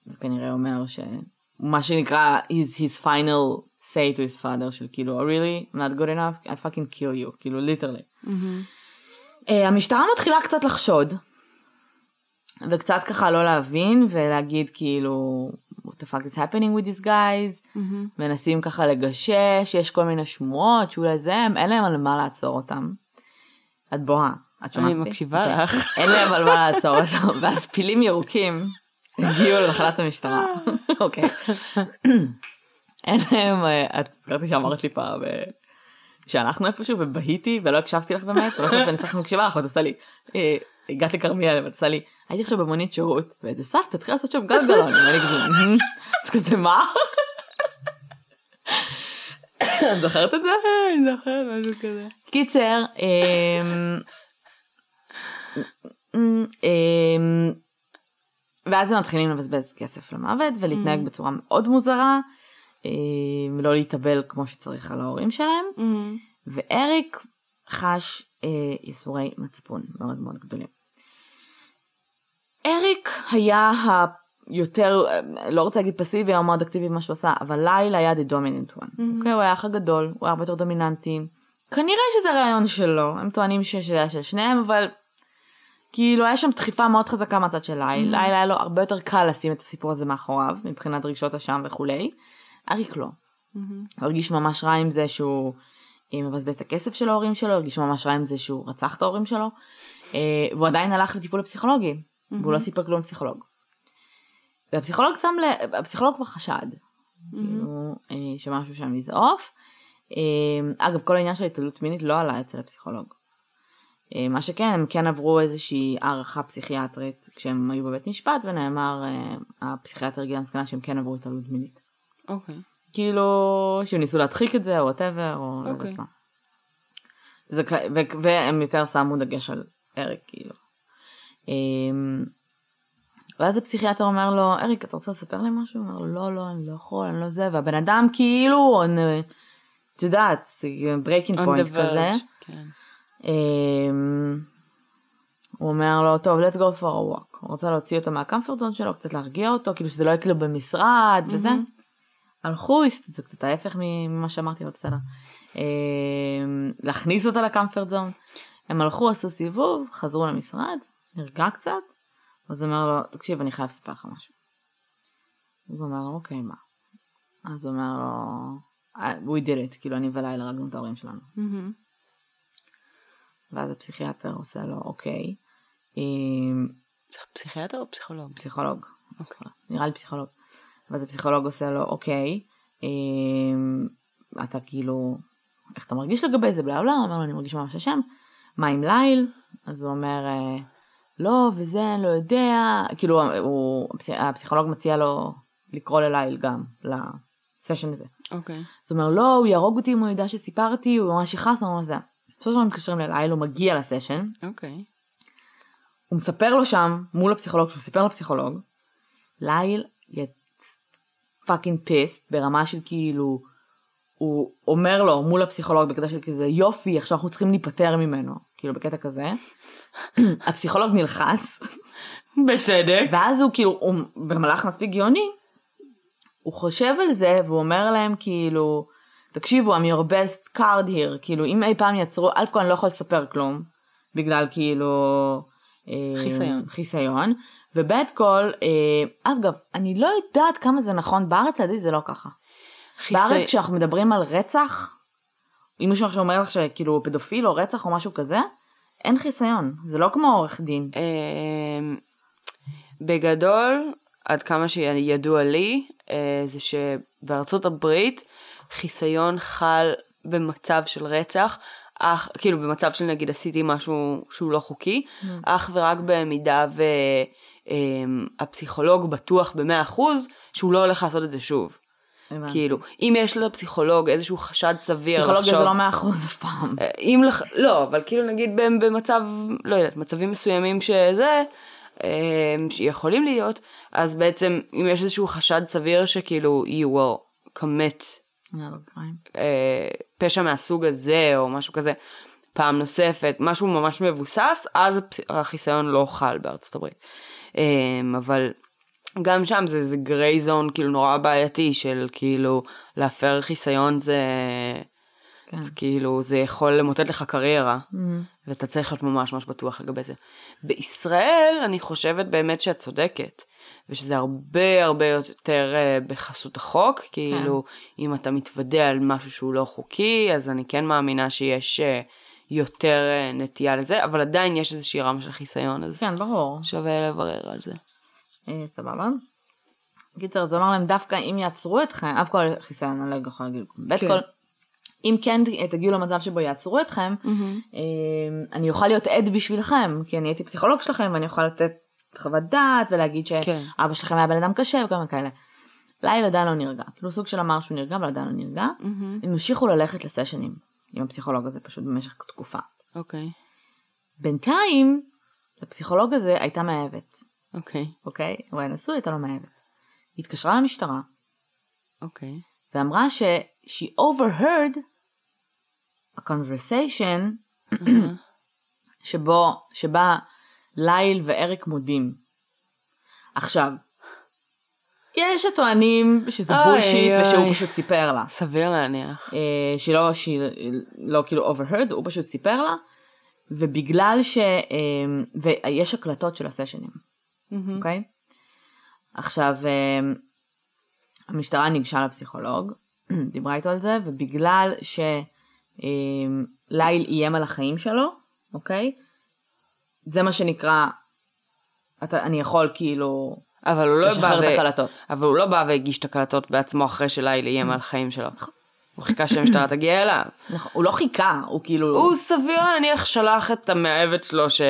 זה כנראה אומר שמה שנקרא his, his final say to his father של כאילו "Oh, really I'm not good enough I fucking kill you כאילו literally. אה, המשטרה מתחילה קצת לחשוד וקצת ככה לא להבין ולהגיד כאילו what the fuck is happening with these guys מנסים ככה לגשש יש כל מיני שמועות שאולי זה הם אין להם על מה לעצור אותם. את בוהה, את שומעת אני אותי? מקשיבה אוקיי. לך. אין להם על מה לעצור אותם, ואז פילים ירוקים הגיעו לתחנת המשטרה. אוקיי. אין להם, אה, את זכרתי שאמרת לי פעם אה, שאנחנו איפשהו ובהיתי ולא הקשבתי לך באמת, ובסוף אני צריכה מקשיבה לך ואת עושה לי, אה, הגעת לכרמיאל ואת עושה לי, הייתי עכשיו במונית שירות, ואיזה סבתא תתחיל לעשות שם גלגלון, ואני כזה. אז כזה מה? את זוכרת את זה? אני זוכרת משהו כזה. קיצר, אמ, אמ, ואז הם מתחילים לבזבז כסף למוות ולהתנהג בצורה מאוד מוזרה, לא להתאבל כמו שצריך על ההורים שלהם, ואריק חש ייסורי מצפון מאוד מאוד גדולים. אריק היה היותר, אה, לא רוצה להגיד פסיבי או מאוד אקטיבי במה שהוא עשה, אבל לילה היה the dominant one. אוקיי, הוא היה האח הגדול, הוא היה הרבה יותר דומיננטי. כנראה שזה רעיון שלו, הם טוענים שזה היה של שניהם, אבל כאילו היה שם דחיפה מאוד חזקה מהצד של ליל. לילה היה לו הרבה יותר קל לשים את הסיפור הזה מאחוריו, מבחינת רגשות אשם וכולי. אריק לא. הוא הרגיש ממש רע עם זה שהוא אה, מבזבז את הכסף של ההורים שלו, הרגיש ממש רע עם זה שהוא רצח את ההורים שלו, אה, והוא עדיין הלך לטיפול הפסיכולוגי, והוא לא סיפר כלום לפסיכולוג. והפסיכולוג שם ל... הפסיכולוג כבר חשד, כאילו, אה, שמשהו שם יזעוף. אה, אגב, כל העניין של התעללות מינית לא עלה אצל הפסיכולוג. מה שכן, הם כן עברו איזושהי הערכה פסיכיאטרית כשהם היו בבית משפט, ונאמר, הפסיכיאטר הגיע למסקנה שהם כן עברו התעללות מינית. אוקיי. כאילו, שהם ניסו להדחיק את זה, או whatever, או לא אוקיי. יודעת מה. זה, ו- והם יותר שמו דגש על אריק, כאילו. אמ, ואז הפסיכיאטר אומר לו, אריק, אתה רוצה לספר לי משהו? הוא אומר לו, לא, לא, אני לא יכול, אני לא זה, והבן אדם כאילו, את יודעת, point the כזה. כן. הוא אומר לו, טוב, let's go for a walk. הוא רוצה להוציא אותו מהקמפורט זון שלו, קצת להרגיע אותו, כאילו שזה לא כאילו במשרד וזה. הלכו, זה קצת ההפך ממה שאמרתי, אבל בסדר. אמ, להכניס אותה לקמפורט זון. הם הלכו, עשו סיבוב, חזרו למשרד, נרגע קצת, אז אומר לו, תקשיב, אני חייב לספר לך משהו. הוא אומר לו, אוקיי, מה? אז הוא אומר לו, "I- we did it, כאילו אני ולילה הרגנו את ההורים שלנו. ואז הפסיכיאטר עושה לו, אוקיי, אמ, פסיכיאטר או פסיכולוג? פסיכולוג, נראה לי פסיכולוג. ואז הפסיכולוג עושה לו, אוקיי, אמ, אתה כאילו, איך אתה מרגיש לגבי זה, בלה בלה, הוא אומר לו, אני מרגיש ממש אשם, מה עם ליל? אז הוא אומר, "אה, לא, וזה, אני לא יודע, כאילו, הוא, הפסיכ- הפסיכולוג מציע לו לקרוא לליל גם, לסשן הזה. אוקיי. אז הוא אומר, לא, הוא יהרוג אותי אם הוא ידע שסיפרתי, הוא ממש יכעס, הוא אומר זה. בסופו של דבר מתקשרים ללייל, הוא מגיע לסשן, אוקיי. הוא מספר לו שם, מול הפסיכולוג, שהוא סיפר לפסיכולוג, ליל פאקינג פיסט, ברמה של כאילו, הוא אומר לו מול הפסיכולוג בקטע של כזה, יופי, עכשיו אנחנו צריכים להיפטר ממנו, כאילו בקטע כזה. הפסיכולוג נלחץ, בצדק. ואז הוא כאילו, הוא במהלך מספיק גאוני, הוא חושב על זה, והוא אומר להם כאילו, תקשיבו, I'm your best card here, כאילו, אם אי פעם יצרו, א' כל אני לא יכול לספר כלום, בגלל כאילו... אה, חיסיון. חיסיון, וב' כל, אה, אגב, אני לא יודעת כמה זה נכון, בארץ לדעתי זה לא ככה. בארץ כשאנחנו מדברים על רצח, אם מישהו עכשיו אומר לך שכאילו פדופיל או רצח או משהו כזה, אין חיסיון, זה לא כמו עורך דין. אמ, בגדול, עד כמה שידוע לי, אה, זה שבארצות הברית חיסיון חל במצב של רצח, אך, כאילו במצב של נגיד עשיתי משהו שהוא לא חוקי, אך ורק במידה והפסיכולוג בטוח במאה אחוז שהוא לא הולך לעשות את זה שוב. הבנתי. כאילו, אם יש לפסיכולוג איזשהו חשד סביר פסיכולוגיה לחשוב... זה לא מאה אחוז אף פעם. אה, אם לח... לא, אבל כאילו נגיד במצב, לא יודעת, מצבים מסוימים שזה, אה, שיכולים להיות, אז בעצם אם יש איזשהו חשד סביר שכאילו you will commit. אה, פשע מהסוג הזה או משהו כזה פעם נוספת, משהו ממש מבוסס, אז החיסיון לא חל בארצות הברית. אה, אבל גם שם זה, זה גריי זון כאילו נורא בעייתי של כאילו להפר חיסיון זה... כן. אז כאילו זה יכול למוטט לך קריירה, ואתה צריך להיות ממש ממש בטוח לגבי זה. בישראל אני חושבת באמת שאת צודקת, ושזה הרבה הרבה יותר uh, בחסות החוק, כאילו אם אתה מתוודה על משהו שהוא לא חוקי, אז אני כן מאמינה שיש uh, יותר uh, נטייה לזה, אבל עדיין יש איזושהי רמה של חיסיון, אז כן, ברור. שווה לברר על זה. אה, סבבה. קיצר, זה אומר להם דווקא אם יעצרו אתכם, אף כל חיסיון, אני לא יכולה להגיד. בית כן. כל, אם כן תגיעו למצב שבו יעצרו אתכם, אה, אני אוכל להיות עד בשבילכם, כי אני הייתי פסיכולוג שלכם ואני אוכל לתת חוות דעת ולהגיד כן. שאבא שלכם היה בן אדם קשה וכל מיני כאלה. ליל עדיין לא נרגע, כאילו סוג של אמר שהוא נרגע אבל עדיין לא נרגע. הם המשיכו ללכת לסשנים עם הפסיכולוג הזה פשוט במשך תקופה. אוקיי, בינתיים, לפסיכולוג הזה הייתה מאהבת, אוקיי, אוקיי? הוא היה נשוי, הייתה לו מאהבת. היא התקשרה למשטרה, אוקיי. ואמרה ש- she overheard a conversation שבו, שבה ליל ואריק מודים. עכשיו, יש הטוענים שזה אוי, בולשיט אוי. ושהוא פשוט סיפר לה. סביר להניח. אה, שהיא לא, שהיא לא כאילו overheard, הוא פשוט סיפר לה, ובגלל ש... אה, ויש הקלטות של הסשנים, אוקיי? עכשיו, אה, המשטרה ניגשה לפסיכולוג, דיברה איתו על זה, ובגלל שליל איים על החיים שלו, אוקיי? זה מה שנקרא, אתה, אני יכול כאילו אבל הוא לא בא לשחרר את ו- הקלטות. אבל הוא לא בא והגיש את הקלטות בעצמו אחרי שלילי איים על החיים שלו. הוא חיכה שהמשטרה תגיע אליו. נכון, הוא לא חיכה, הוא כאילו... הוא סביר להניח שלח את המאהבת שלו ש...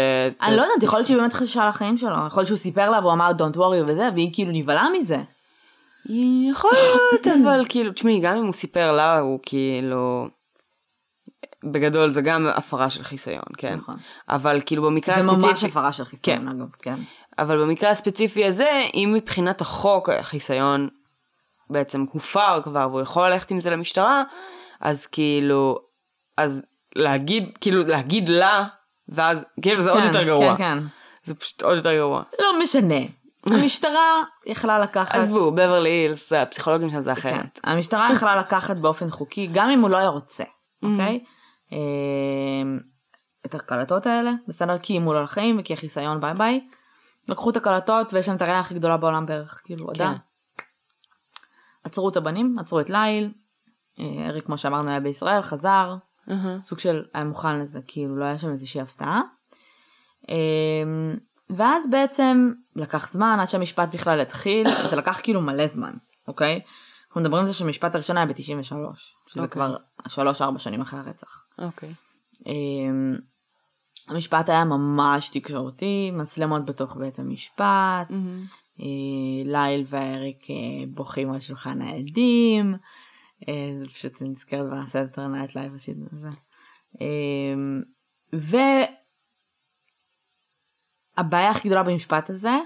אני לא יודעת, יכול להיות שהיא באמת חששה על החיים שלו, יכול להיות שהוא סיפר לה והוא אמר don't worry וזה, והיא כאילו נבהלה מזה. יכול להיות, אבל כאילו, תשמעי, גם אם הוא סיפר לה, הוא כאילו... בגדול זה גם הפרה של חיסיון, כן. נכון. אבל כאילו במקרה זה הספציפי... ממש הפרה של חיסיון, כן. אגב, כן. אבל במקרה הספציפי הזה, אם מבחינת החוק החיסיון בעצם הופר כבר והוא יכול ללכת עם זה למשטרה, אז כאילו, אז להגיד, כאילו להגיד לה, ואז, כאילו זה עוד כן, יותר גרוע. כן, כן. זה פשוט עוד יותר גרוע. לא משנה. המשטרה יכלה לקחת... עזבו, בברלי הילס, הפסיכולוגים של זה כן. אחרת. המשטרה יכלה לקחת באופן חוקי, גם אם הוא לא היה רוצה, אוקיי? אמ, את הקלטות האלה, בסדר? כי אימו לו לחיים וכי החיסיון ביי ביי. לקחו את הקלטות ויש להם את הראייה הכי גדולה בעולם בערך, כאילו. כן. עצרו את הבנים, עצרו את ליל. אה, אריק, כמו שאמרנו, היה בישראל, חזר. אהה. סוג של היה מוכן לזה, כאילו לא היה שם איזושהי הפתעה. אמ, ואז בעצם לקח זמן עד שהמשפט בכלל התחיל, זה לקח כאילו מלא זמן, אוקיי? אנחנו מדברים על זה שהמשפט הראשון היה ב-93, שזה אוקיי. כבר שלוש-ארבע שנים אחרי הרצח. אוקיי. אמ, המשפט היה ממש תקשורתי, מצלמות בתוך בית המשפט, אה, לייל ואריק אה, בוכים על שולחן העדים, אה, זה פשוט נזכרת ב Saturday Night Live ה shit הזה. אמ, והבעיה הכי גדולה במשפט הזה,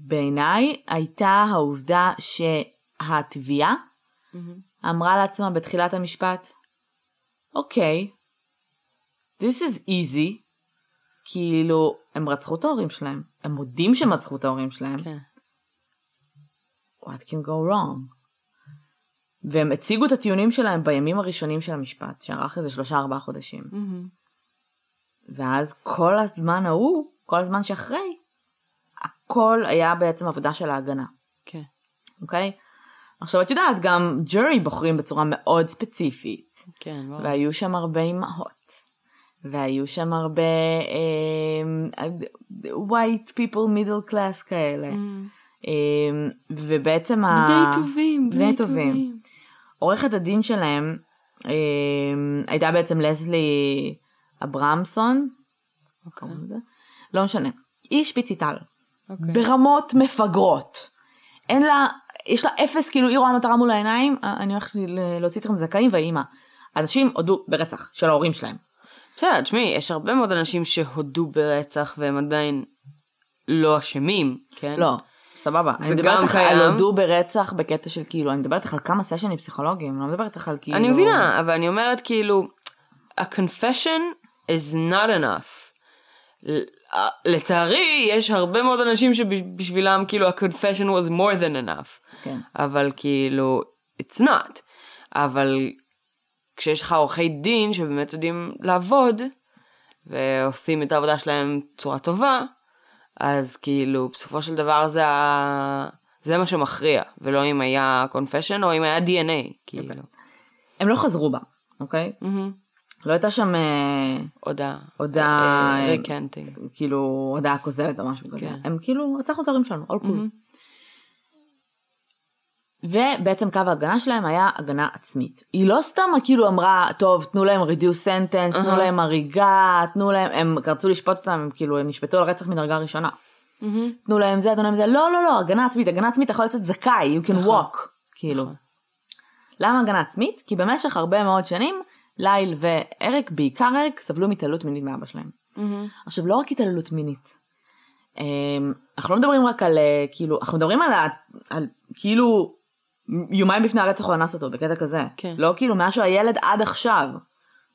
בעיניי, הייתה העובדה שהתביעה אמרה לעצמה בתחילת המשפט, אוקיי, this is easy, כאילו, הם רצחו את ההורים שלהם, הם מודים שהם רצחו את ההורים שלהם, כן. what can go wrong? והם הציגו את הטיעונים שלהם בימים הראשונים של המשפט, שארך איזה שלושה ארבעה חודשים. ואז כל הזמן ההוא, כל הזמן שאחרי, הכל היה בעצם עבודה של ההגנה, כן. אוקיי? עכשיו את יודעת, גם ג'ורי בוחרים בצורה מאוד ספציפית, כן, ברור. והיו שם הרבה אימהות, והיו שם הרבה אה, white people middle class כאלה. אה, ובעצם ה... בני טובים, בני בני טובים. טובים. עורכת הדין שלהם אה, הייתה בעצם לזלי אברמסון, אוקיי. קוראים לזה? לא משנה. היא שפיציטל. אוקיי. ברמות מפגרות. אין לה, יש לה אפס, כאילו היא רואה מטרה מול העיניים, אה, אני הולכת להוציא אתכם זכאים והאימא. אנשים הודו ברצח של ההורים שלהם. בסדר, תשמעי, יש הרבה מאוד אנשים שהודו ברצח והם עדיין לא אשמים, כן? לא, סבבה. אני מדברת איתך על. הודו ברצח בקטע של כאילו, אני מדברת איתך על כמה סשנים פסיכולוגיים, אני לא מדברת איתך על כאילו... אני מבינה, אבל אני אומרת כאילו, a confession is not enough. אה, לצערי, יש הרבה מאוד אנשים שבשבילם כאילו ה-confession was more than enough. כן. אבל כאילו, it's not. אבל כשיש לך עורכי דין שבאמת יודעים לעבוד, ועושים את העבודה שלהם בצורה טובה, אז כאילו, בסופו של דבר זה, ה... זה מה שמכריע, ולא אם היה confession או אם היה DNA, כאילו. הם לא חזרו בה, אוקיי? מהמם. לא הייתה שם אה, הודעה. הודעה, אה, אה, ריקנטינג. כאילו הודעה כוזבת או משהו כזה. כן. הם כאילו, רצחנו את ההורים שלנו, all cool. ובעצם קו ההגנה שלהם היה הגנה עצמית. היא לא סתם כאילו אמרה, טוב, תנו להם reduce sentence, תנו להם הריגה, תנו להם, הם רצו לשפוט אותם, הם כאילו, הם נשפטו על רצח מדרגה ראשונה. תנו להם זה, תנו להם זה, לא, לא, לא, הגנה עצמית, הגנה עצמית, אתה יכול לצאת זכאי, you can walk, כאילו. למה הגנה עצמית? כי במשך הרבה מאוד שנים, ליל ואריק, בעיקר אריק, סבלו מהתעללות מינית מאבא שלהם. עכשיו, לא רק התעללות מינית. אמ, אנחנו לא מדברים רק על, אה, כאילו, אנחנו מדברים על, על כאילו, יומיים לפני הרצח הוא אנס אותו, בקטע כזה. כן. לא כאילו, מאז שהוא הילד עד עכשיו.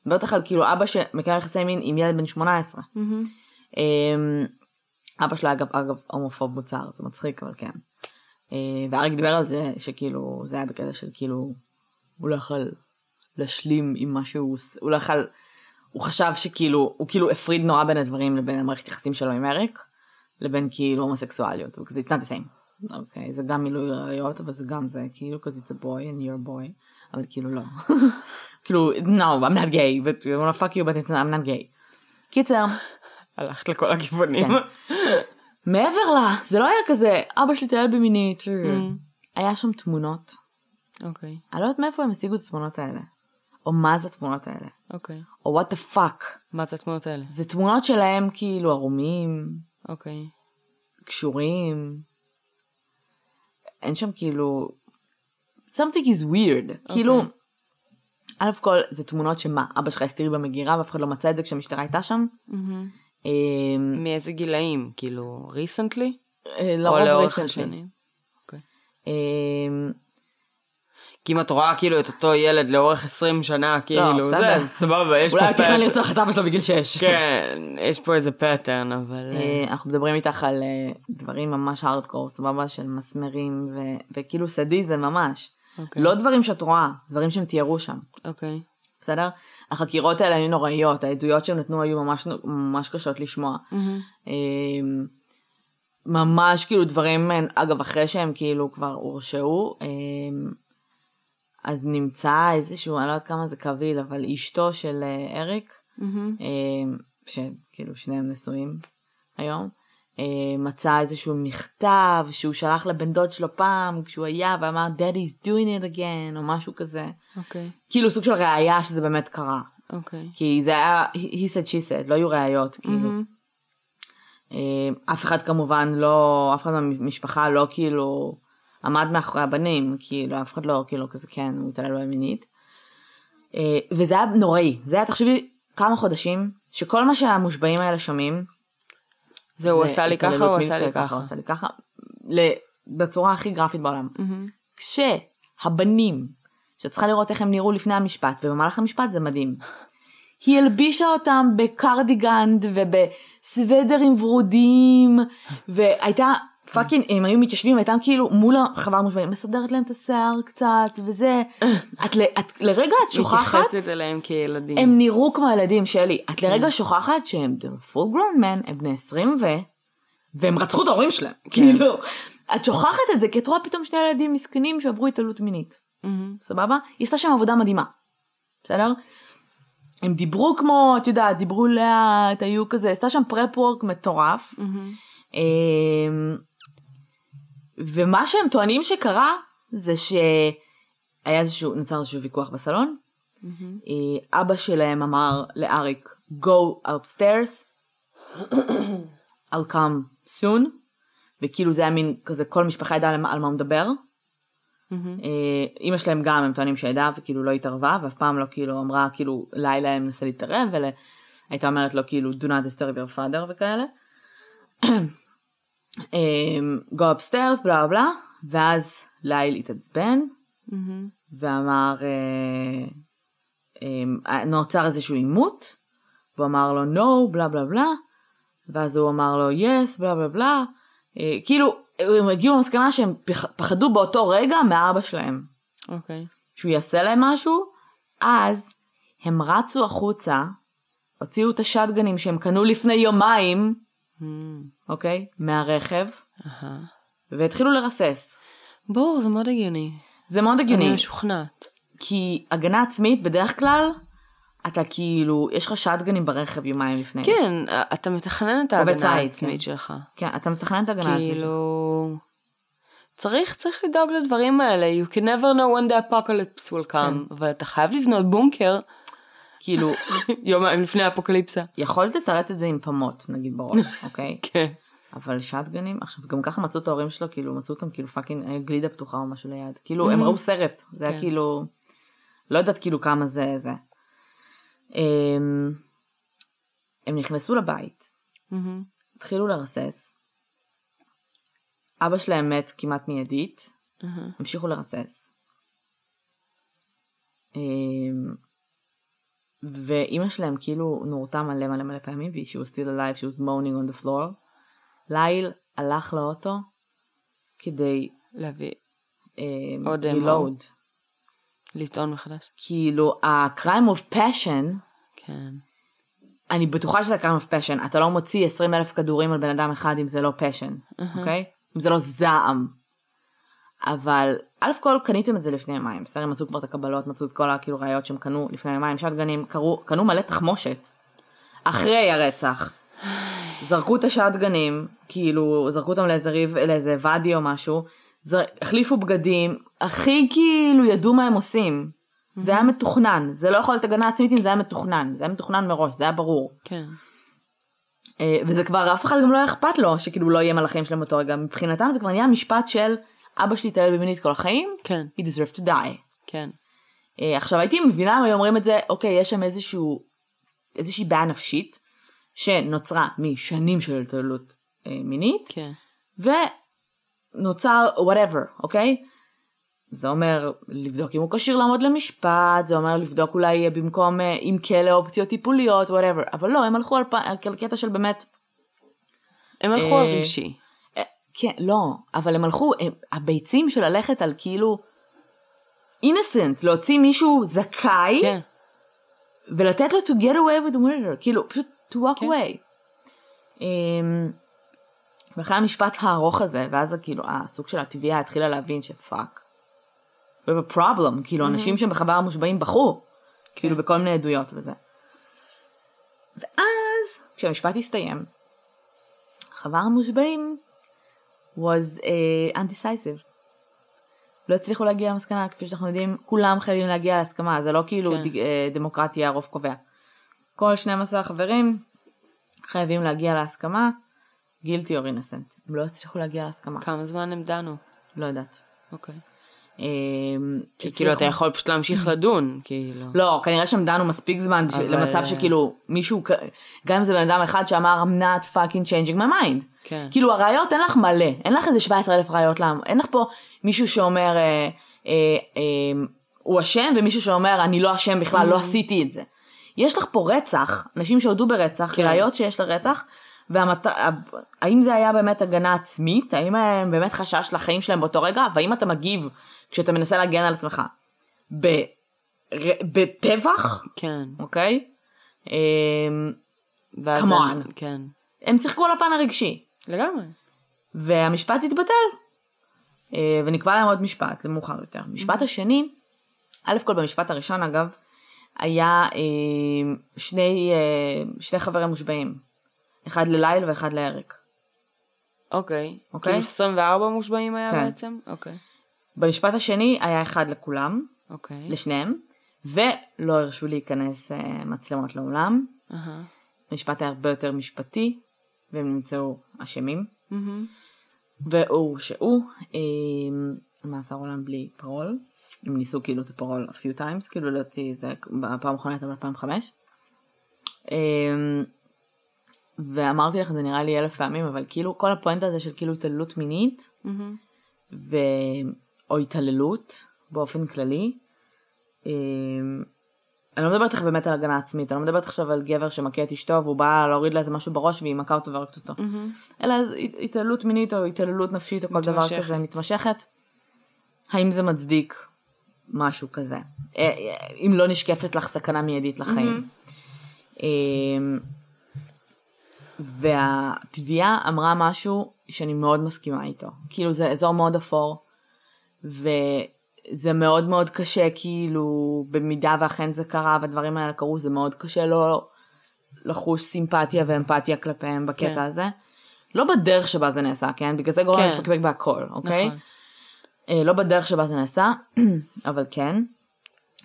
מדברת לך על כאילו אבא שמקיים יחסי מין עם ילד בן 18. אמ, אבא שלו אגב, אגב, הומופוב מוצהר, זה מצחיק, אבל כן. אה, ואריק דיבר על זה, שכאילו, זה היה בקטע של כאילו, הוא לא יכול להשלים עם מה שהוא, עוש- הוא לא יכול, הוא חשב שכאילו, הוא כאילו הפריד נורא בין הדברים לבין המערכת יחסים שלו עם אריק, לבין כאילו הומוסקסואליות, כזה, it's not the same. אוקיי, זה גם מילוי ראיות, אבל זה גם זה, כאילו, כזה it's a boy and you're a boy, אבל כאילו לא. כאילו, no, I'm not gay, but I want to fuck you, but it's not, I'm not gay. קיצר, הלכת לכל הכיוונים. כן. מעבר לה, זה לא היה כזה, אבא שלי טייל במינית. היה שם תמונות. אוקיי, אני לא יודעת מאיפה הם השיגו את התמונות האלה. או מה זה התמונות האלה. אוקיי. או what the fuck. מה זה התמונות האלה? זה תמונות שלהם כאילו ערומים, אוקיי. קשורים. אין שם כאילו... something is weird. כאילו, א' כל זה תמונות שמה, אבא שלך הסתיר במגירה ואף אחד לא מצא את זה כשהמשטרה הייתה שם. אמ, מאיזה גילאים? כאילו, לרוב לאורך recently. השנים? אמ, כי אם את רואה כאילו את אותו ילד לאורך 20 שנה, כאילו, בסדר. זה סבבה, יש פה אולי הוא תכנן. לרצוח את אבא שלו בגיל 6. כן, יש פה איזה pattern, אבל... אה, אנחנו מדברים איתך על אה, דברים ממש הארדקור, סבבה, של מסמרים ו- וכאילו סדיזם ממש. אוקיי. לא דברים שאת רואה, דברים שהם תיארו שם, אוקיי. בסדר? החקירות האלה היו נוראיות, העדויות שהם נתנו היו ממש, ממש קשות לשמוע. אה, ממש כאילו דברים, אה, אגב, אחרי שהם כאילו כבר הורשעו, אה, אז נמצא איזשהו, אני לא יודעת כמה זה קביל, אבל אשתו של אה, אריק, אה, שכאילו שניהם נשואים היום, אה, מצא איזשהו מכתב שהוא שלח לבן דוד שלו פעם כשהוא היה ואמר Daddy's doing it again או משהו כזה. אוקיי. כאילו סוג של ראייה שזה באמת קרה. אוקיי. כי זה היה he said she said, לא היו ראיות כאילו. אה, אף אחד כמובן לא, אף אחד מהמשפחה לא כאילו עמד מאחורי הבנים, כאילו אף אחד לא כאילו כזה כן, הוא התעלל בהם מינית. אה, וזה היה נוראי, זה היה תחשבי כמה חודשים שכל מה שהמושבעים האלה שומעים. זהו, הוא זה עשה לי ככה, הוא עשה לי ככה. הוא עשה לי ככה, בצורה הכי גרפית בעולם. כשהבנים, את צריכה לראות איך הם נראו לפני המשפט, ובמהלך המשפט זה מדהים. היא הלבישה אותם בקרדיגנים ובסוודרים ורודים, והייתה fucking, הם היו מתיישבים, הייתה כאילו מול החבר המושבעים, מסדרת להם את השיער קצת, וזה. את, ל- את לרגע את שוכחת, מתייחסת אליהם כילדים. הם נראו כמו הילדים שלי. את לרגע שוכחת שהם full grown men, הם בני 20 ו... והם רצחו את ההורים שלהם. כאילו, את שוכחת את זה, כי את רואה פתאום שני ילדים מסכנים שעברו התעללות מינית. סבבה? היא עשתה שם עבודה מדהימה. בסדר? הם דיברו כמו, את יודעת, דיברו לאט, היו כזה, עשתה שם פרפ וורק מטורף. אמ, ומה שהם טוענים שקרה, זה שהיה איזשהו, נוצר איזשהו ויכוח בסלון. אה, אבא שלהם אמר לאריק, go upstairs, I'll come soon, וכאילו זה היה מין כזה, כל משפחה ידעה על מה- הוא מדבר. אה, אימא שלהם גם, הם טוענים שידעה וכאילו לא התערבה, ואף פעם לא כאילו אמרה, כאילו לילה הם מנסה להתערב, והייתה אומרת לו כאילו do not disturb your father וכאלה. אמ, go upstairs, בלה בלה ואז ליל התעצבן, ואמר, אה, אמ, נוצר איזשהו עימות, והוא אמר לו no, בלה בלה בלה, ואז הוא אמר לו yes, בלה בלה בלה, כאילו, הם הגיעו למסקנה שהם פח- פחדו באותו רגע מאבא שלהם, אוקיי. שהוא יעשה להם משהו, אז הם רצו החוצה, הוציאו את השטגנים שהם קנו לפני יומיים, אוקיי? מהרכב, אהה. והתחילו לרסס. ברור, זה מאוד הגיוני. זה מאוד הגיוני, אני משוכנעת. כי הגנה עצמית בדרך כלל אתה כאילו, יש לך שטגנים ברכב יומיים לפני. כן, אתה מתכנן את ההגנה בצייד, העצמית כן. שלך. כן, אתה מתכנן את ההגנה העצמית שלך. כאילו... צריך, צריך לדאוג לדברים האלה. You can never know when the apocalypse will come. ואתה חייב לבנות בונקר כאילו, יומיים לפני האפוקליפסה. יכולת לתרץ את זה עם פמות, נגיד בראש, אוקיי? כן. אבל shotguns, עכשיו גם ככה מצאו את ההורים שלו, כאילו מצאו אותם כאילו fucking גלידה פתוחה או משהו ליד. כאילו הם ראו סרט, זה היה כן. כאילו, לא יודעת כאילו כמה זה זה. הם, הם נכנסו לבית, אמ-המ. התחילו לרסס. אבא שלהם מת כמעט מיידית, אמ-המ. המשיכו לרסס. ואימא שלהם כאילו נורתה מלא מלא מלא פעמים, והיא was still alive, was moaning on the floor. ליל הלך לאוטו כדי להביא, אמ, עוד reload. לטעון מחדש. כאילו, ה-crime of passion, כן. אני בטוחה שזה crime of passion, אתה לא מוציא 20 אלף כדורים על בן אדם אחד אם זה לא passion, אוקיי? אם זה לא זעם. אבל א' כל קניתם את זה לפני יומיים, בסדר, מצאו כבר את הקבלות, מצאו את כל הכאילו ראיות שהם קנו לפני יומיים, שטגנים, קראו, קנו מלא תחמושת. אחרי הרצח. זרקו את השטגנים, כאילו, זרקו אותם לאיזה ריב, לאיזה ואדי או משהו, זר... החליפו בגדים, הכי כאילו ידעו מה הם עושים. זה היה מתוכנן, זה לא יכול להיות הגנה עצמית אם זה היה מתוכנן, זה היה מתוכנן מראש, זה היה ברור. כן. אה, וזה כבר, אף אחד גם לא היה אכפת לו שכאילו לא יהיה מלאכים שלהם באותו רגע. מבחינתם זה כבר נהיה משפט של אבא שלי התעלל במינית כל החיים, כן. he deserved to die. כן. אה, עכשיו הייתי מבינה אם היו אומרים את זה, אוקיי, יש שם איזשהו, איזושהי בעיה נפשית, שנוצרה משנים של התעללות אה, מינית, כן. ונוצר whatever, אוקיי? זה אומר לבדוק אם הוא כשיר לעמוד למשפט, זה אומר לבדוק אולי במקום אה, אם כלא אופציות טיפוליות, whatever, אבל לא, הם הלכו על, פ... על קטע של באמת הם הלכו על רגשי. כן, לא, אבל הם הלכו, הם, הביצים של ללכת על כאילו innocent, להוציא מישהו זכאי, כן. ולתת לו to get away with murder, כאילו, פשוט to walk כן. away. Um, ואחרי המשפט הארוך הזה, ואז כאילו הסוג של התביעה התחילה להבין שפאק. We have a problem, כאילו אנשים שבחבר המושבעים בכו, כאילו בכל מיני עדויות וזה. ואז, כשהמשפט הסתיים, חבר המושבעים was uh, undecisive. לא הצליחו להגיע למסקנה, כפי שאנחנו יודעים, כולם חייבים להגיע להסכמה, זה לא כאילו כן. ד, אה, דמוקרטיה, רוב קובע. כל 12 חברים חייבים להגיע להסכמה, guilty or innocent. הם לא הצליחו להגיע להסכמה, כמה זמן הם דנו? לא יודעת. אוקיי. אה, כי כאילו אתה יכול פשוט להמשיך לדון, כאילו. לא, כנראה שהם דנו מספיק זמן למצב שכאילו מישהו, גם אם זה בן אדם אחד שאמר I'm not fucking changing my mind. כן. כאילו הראיות אין לך מלא, אין לך איזה 17 אלף ראיות למה, אין לך פה מישהו שאומר אה, אה, אה, הוא אשם ומישהו שאומר אני לא אשם בכלל, Mm. לא עשיתי את זה. יש לך פה רצח, אנשים שהודו ברצח, כן. ראיות שיש לרצח, והאם זה היה באמת הגנה עצמית, האם הם באמת חשש לחיים שלהם באותו רגע, והאם אתה מגיב כשאתה מנסה להגן על עצמך ב- ר- בטבח, כן. אוקיי? אמ, הם- on. כן. הם שיחקו על הפן הרגשי, לגמרי. והמשפט התבטל. אה, ונקבע להם עוד משפט, למאוחר יותר. המשפט השני, א' כל במשפט הראשון אגב, היה אה, שני, אה, שני חברים מושבעים. אחד לליל ואחד לאריק. אוקיי. אוקיי. כאילו 24 מושבעים היה כן. בעצם? אוקיי. במשפט השני היה אחד לכולם, אוקיי. לשניהם, ולא הרשו להיכנס מצלמות לאולם. אהה. המשפט היה הרבה יותר משפטי, והם נמצאו אשמים. והורשעו אה, מאסר עולם בלי פרול. הם ניסו כאילו את הפרול a few times, כאילו להוציא זה בפעם האחרונה הייתה ב-2005. אה, ואמרתי לך, זה נראה לי אלף פעמים, אבל כאילו כל הפואנטה הזה של כאילו התעללות מינית. ו... או התעללות באופן כללי. אני לא מדברת לך באמת על הגנה עצמית, אני לא מדברת עכשיו על גבר שמכה את אשתו והוא בא להוריד לה איזה משהו בראש והיא מכה אותו והרגת אותו. אלא אז התעללות מינית או התעללות נפשית או כל דבר. כזה מתמשכת. האם זה מצדיק משהו כזה? אה, אה, אם לא נשקפת לך סכנה מיידית לחיים. אה, והתביעה אמרה משהו שאני מאוד מסכימה איתו. כאילו זה אזור מאוד אפור, זה מאוד מאוד קשה, כאילו, במידה ואכן זה קרה והדברים האלה קרו, זה מאוד קשה לא לחוש סימפתיה ואמפתיה כלפיהם בקטע כן. הזה. לא בדרך שבה זה נעשה, כן? בגלל זה גורם כן. לפקפק בהכל, אוקיי? נכון. אה, לא בדרך שבה זה נעשה, אבל כן.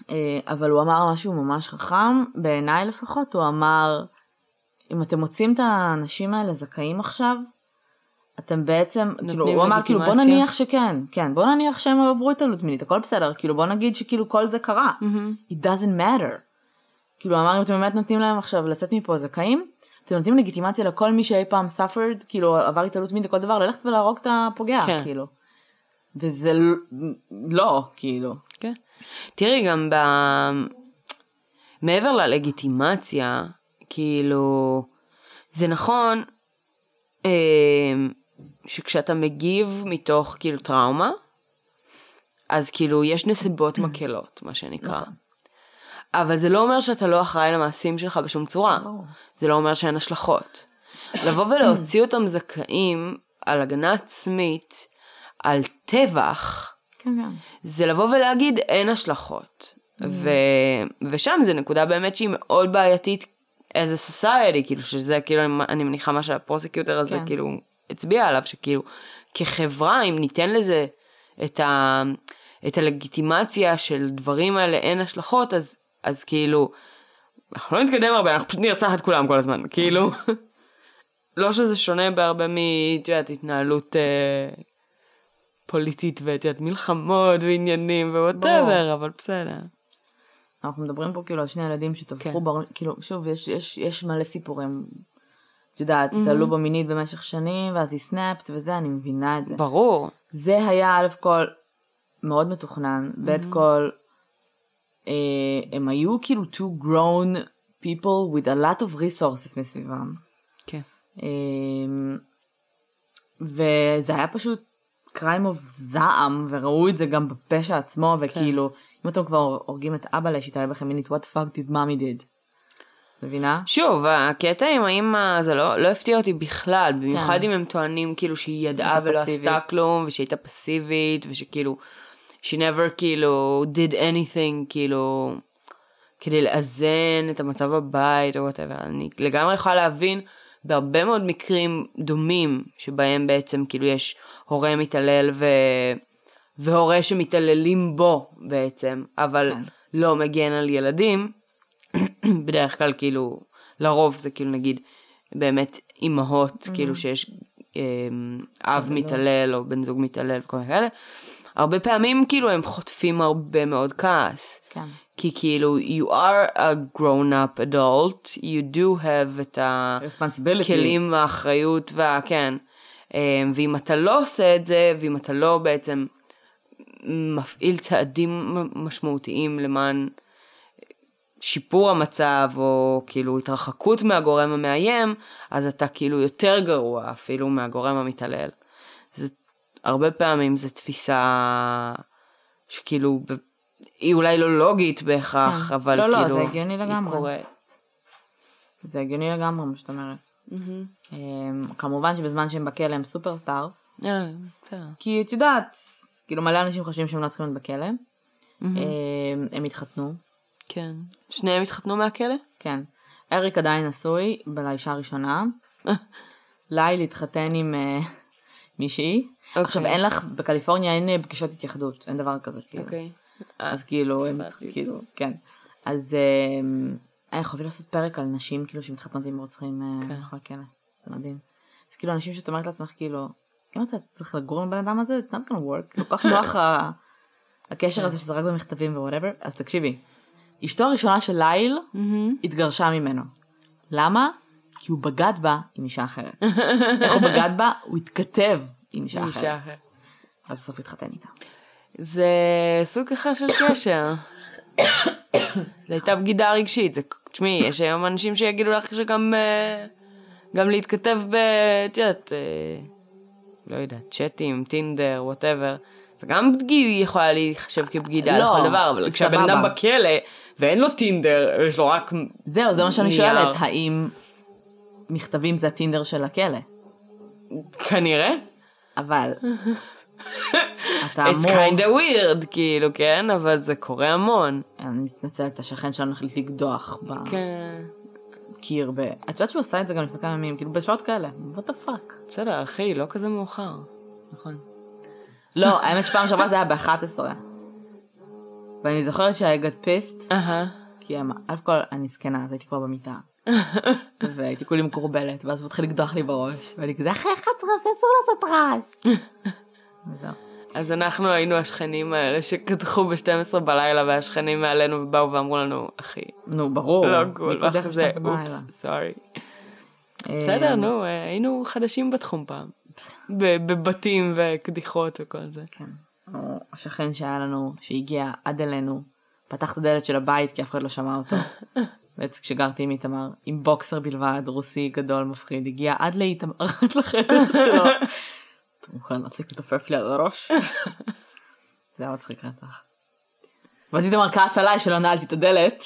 אה, אבל הוא אמר משהו ממש חכם, בעיניי לפחות, הוא אמר, אם אתם מוצאים את האנשים האלה זכאים עכשיו, אתם בעצם, כאילו, הוא אמר, כאילו, בוא. נניח שכן, כן, בוא נניח שהם עברו התעללות מינית, הכל בסדר, כאילו, בוא נגיד שכאילו כל זה קרה. It doesn't matter. כאילו, אמר, אם אתם באמת נותנים להם עכשיו לצאת מפה זכאים, אתם נותנים לגיטימציה לכל מי שאי פעם suffered, כאילו, עבר התעללות מינית וכל דבר, ללכת ולהרוג את הפוגע, כן. כאילו. וזה לא, כאילו. כן. תראי, גם ב... מעבר ללגיטימציה, כאילו, זה נכון אה, שכשאתה מגיב מתוך כאילו טראומה, אז כאילו יש נסיבות מקלות, מה שנקרא. נכון. אבל זה לא אומר שאתה לא אחראי למעשים שלך בשום צורה. זה לא אומר שאין השלכות. לבוא ולהוציא אותם זכאים על הגנה עצמית, על טבח, כן, כן. זה לבוא ולהגיד אין השלכות. ו... ושם זה נקודה באמת שהיא מאוד בעייתית as a society, כאילו שזה כאילו, אני מניחה מה שהפרוסקיוטר הזה כן. כאילו הצביע עליו, שכאילו כחברה, אם ניתן לזה את, ה... את הלגיטימציה של דברים האלה אין השלכות, אז, אז כאילו, אנחנו לא נתקדם הרבה, אנחנו פשוט נרצח את כולם כל הזמן, כאילו. לא שזה שונה בהרבה מ... את יודעת, התנהלות אה, פוליטית ואת יודעת, מלחמות ועניינים ו whatever, אבל בסדר. אנחנו מדברים פה כאילו על שני ילדים שטבחו, כן. בר... כאילו, שוב, יש, יש, יש מלא סיפורים. את יודעת, התעללו בו מינית במשך שנים, ואז היא snapped וזה, אני מבינה את זה. ברור. זה היה א' כל מאוד מתוכנן, ב' כל אה, הם היו כאילו two grown people with a lot of resources מסביבם. כן. אה, וזה היה פשוט קריים אוף זעם, וראו את זה גם בפשע עצמו, וכאילו, אם אתם כבר הורגים את אבא שהתעלל בכם מינית, what the fuck did mommy did? מבינה? שוב, הקטע עם האמא זה לא, לא הפתיע אותי בכלל, במיוחד כן. אם הם טוענים כאילו שהיא ידעה ולא פסיבית. עשתה כלום, ושהיא הייתה פסיבית, ושכאילו, she never כאילו did anything כאילו כדי לאזן את המצב בבית או וואטאבר. אני לגמרי יכולה להבין בהרבה מאוד מקרים דומים, שבהם בעצם כאילו יש הורה מתעלל ו... והורה שמתעללים בו בעצם, אבל כן. לא מגן על ילדים. בדרך כלל כאילו, לרוב זה כאילו נגיד באמת אימהות, כאילו שיש אמ, אב מתעלל או בן זוג מתעלל וכל מיני כאלה. הרבה פעמים כאילו הם חוטפים הרבה מאוד כעס. כן. כי כאילו, you are a grown up adult, you do have את. הכלים והאחריות וה... כן. אמ, ואם אתה לא עושה את זה, ואם אתה לא בעצם מפעיל צעדים משמעותיים למען שיפור המצב, או כאילו התרחקות מהגורם המאיים, אז אתה כאילו יותר גרוע אפילו מהגורם המתעלל. זה, הרבה פעמים זו תפיסה שכאילו, היא אולי לא לוגית בהכרח, כן. אבל לא, לא, כאילו... זה הגיוני לגמרי. קורית. זה הגיוני לגמרי מה שאת אומרת. אמ, כמובן שבזמן שהם בכלא הם superstars, אה, בסדר. כי את יודעת, כאילו מלא אנשים חושבים שהם לא צריכים להיות בכלא. אמ, הם התחתנו, כן. שניהם התחתנו מהכלא? כן. אריק עדיין נשוי לאישה הראשונה. ליל התחתן עם אה, מישהי. אוקיי. עכשיו אין לך, בקליפורניה אין אה, פגישות התייחדות, אין דבר כזה, כאילו. אוקיי. אז כאילו, הם. כאילו, כן. אז אה, היה חייבים לעשות פרק על נשים, כאילו, שמתחתנות עם רוצחים אה, כן. בכל הכלא. זה מדהים. אז כאילו, אנשים שאת אומרת לעצמך, כאילו, אם אתה צריך לגור עם בן אדם הזה, it's not gonna work. כל כך נוח הקשר הזה שזה רק במכתבים ו-whatever. אז תקשיבי, אשתו הראשונה של ליל התגרשה ממנו. למה? כי הוא בגד בה עם אישה אחרת. איך הוא בגד בה? הוא התכתב עם אישה אחרת. ואז בסוף התחתן איתה. זה סוג אחר של קשר. זו הייתה בגידה רגשית. זה, תשמעי, יש היום אנשים שיגידו לך שגם אה, גם להתכתב ב... את יודעת, אה, לא יודעת, צ'אטים, טינדר, whatever. זה גם בגידה יכולה להיחשב כבגידה לא, לכל דבר, אבל כשהבן. אדם בכלא ואין לו טינדר, יש לו רק... זהו, זה מה שאני נייר. שואלת, האם מכתבים זה הטינדר של הכלא? כנראה. אבל אתה It's אמור... kind of weird, כאילו, כן? אבל זה קורה המון. אני מתנצלת, השכן שלנו החליט לקדוח כן. בקיר ב... את יודעת שהוא עשה את זה גם לפני כמה ימים, כאילו בשעות כאלה. what the fuck. בסדר, אחי, לא כזה מאוחר. נכון. לא, האמת שפעם שעברה זה היה ב-11. ואני זוכרת שהגעת פיסט, אהה. כי אמ- אלף כל, אני זקנה, אז הייתי כבר במיטה. והייתי כולי מקורבלת, ואז הוא התחיל לקדוח לי בראש. ואני כזה, אחרי 11 זה אסור לעשות רעש. וזהו. אז אנחנו היינו השכנים האלה שקדחו ב-12 בלילה, והשכנים מעלינו ובאו ואמרו לנו, אחי, נו, ברור. לא גול, ואחרי זה? אופס, סורי. אה, בסדר, נו, אה, היינו חדשים בתחום פעם. בבתים וקדיחות וכל זה. כן. השכן שהיה לנו, שהגיע עד אלינו, פתח את הדלת של הבית כי אף אחד לא שמע אותו. בעצם כשגרתי עם איתמר, עם בוקסר בלבד, רוסי גדול מפחיד, הגיע עד לאיתמר, עד לחדר שלו. אתה מוכן להפסיק לתופף לי על הראש? זה היה מצחיק רצח. ואז איתמר כעס עליי שלא נעלתי את הדלת,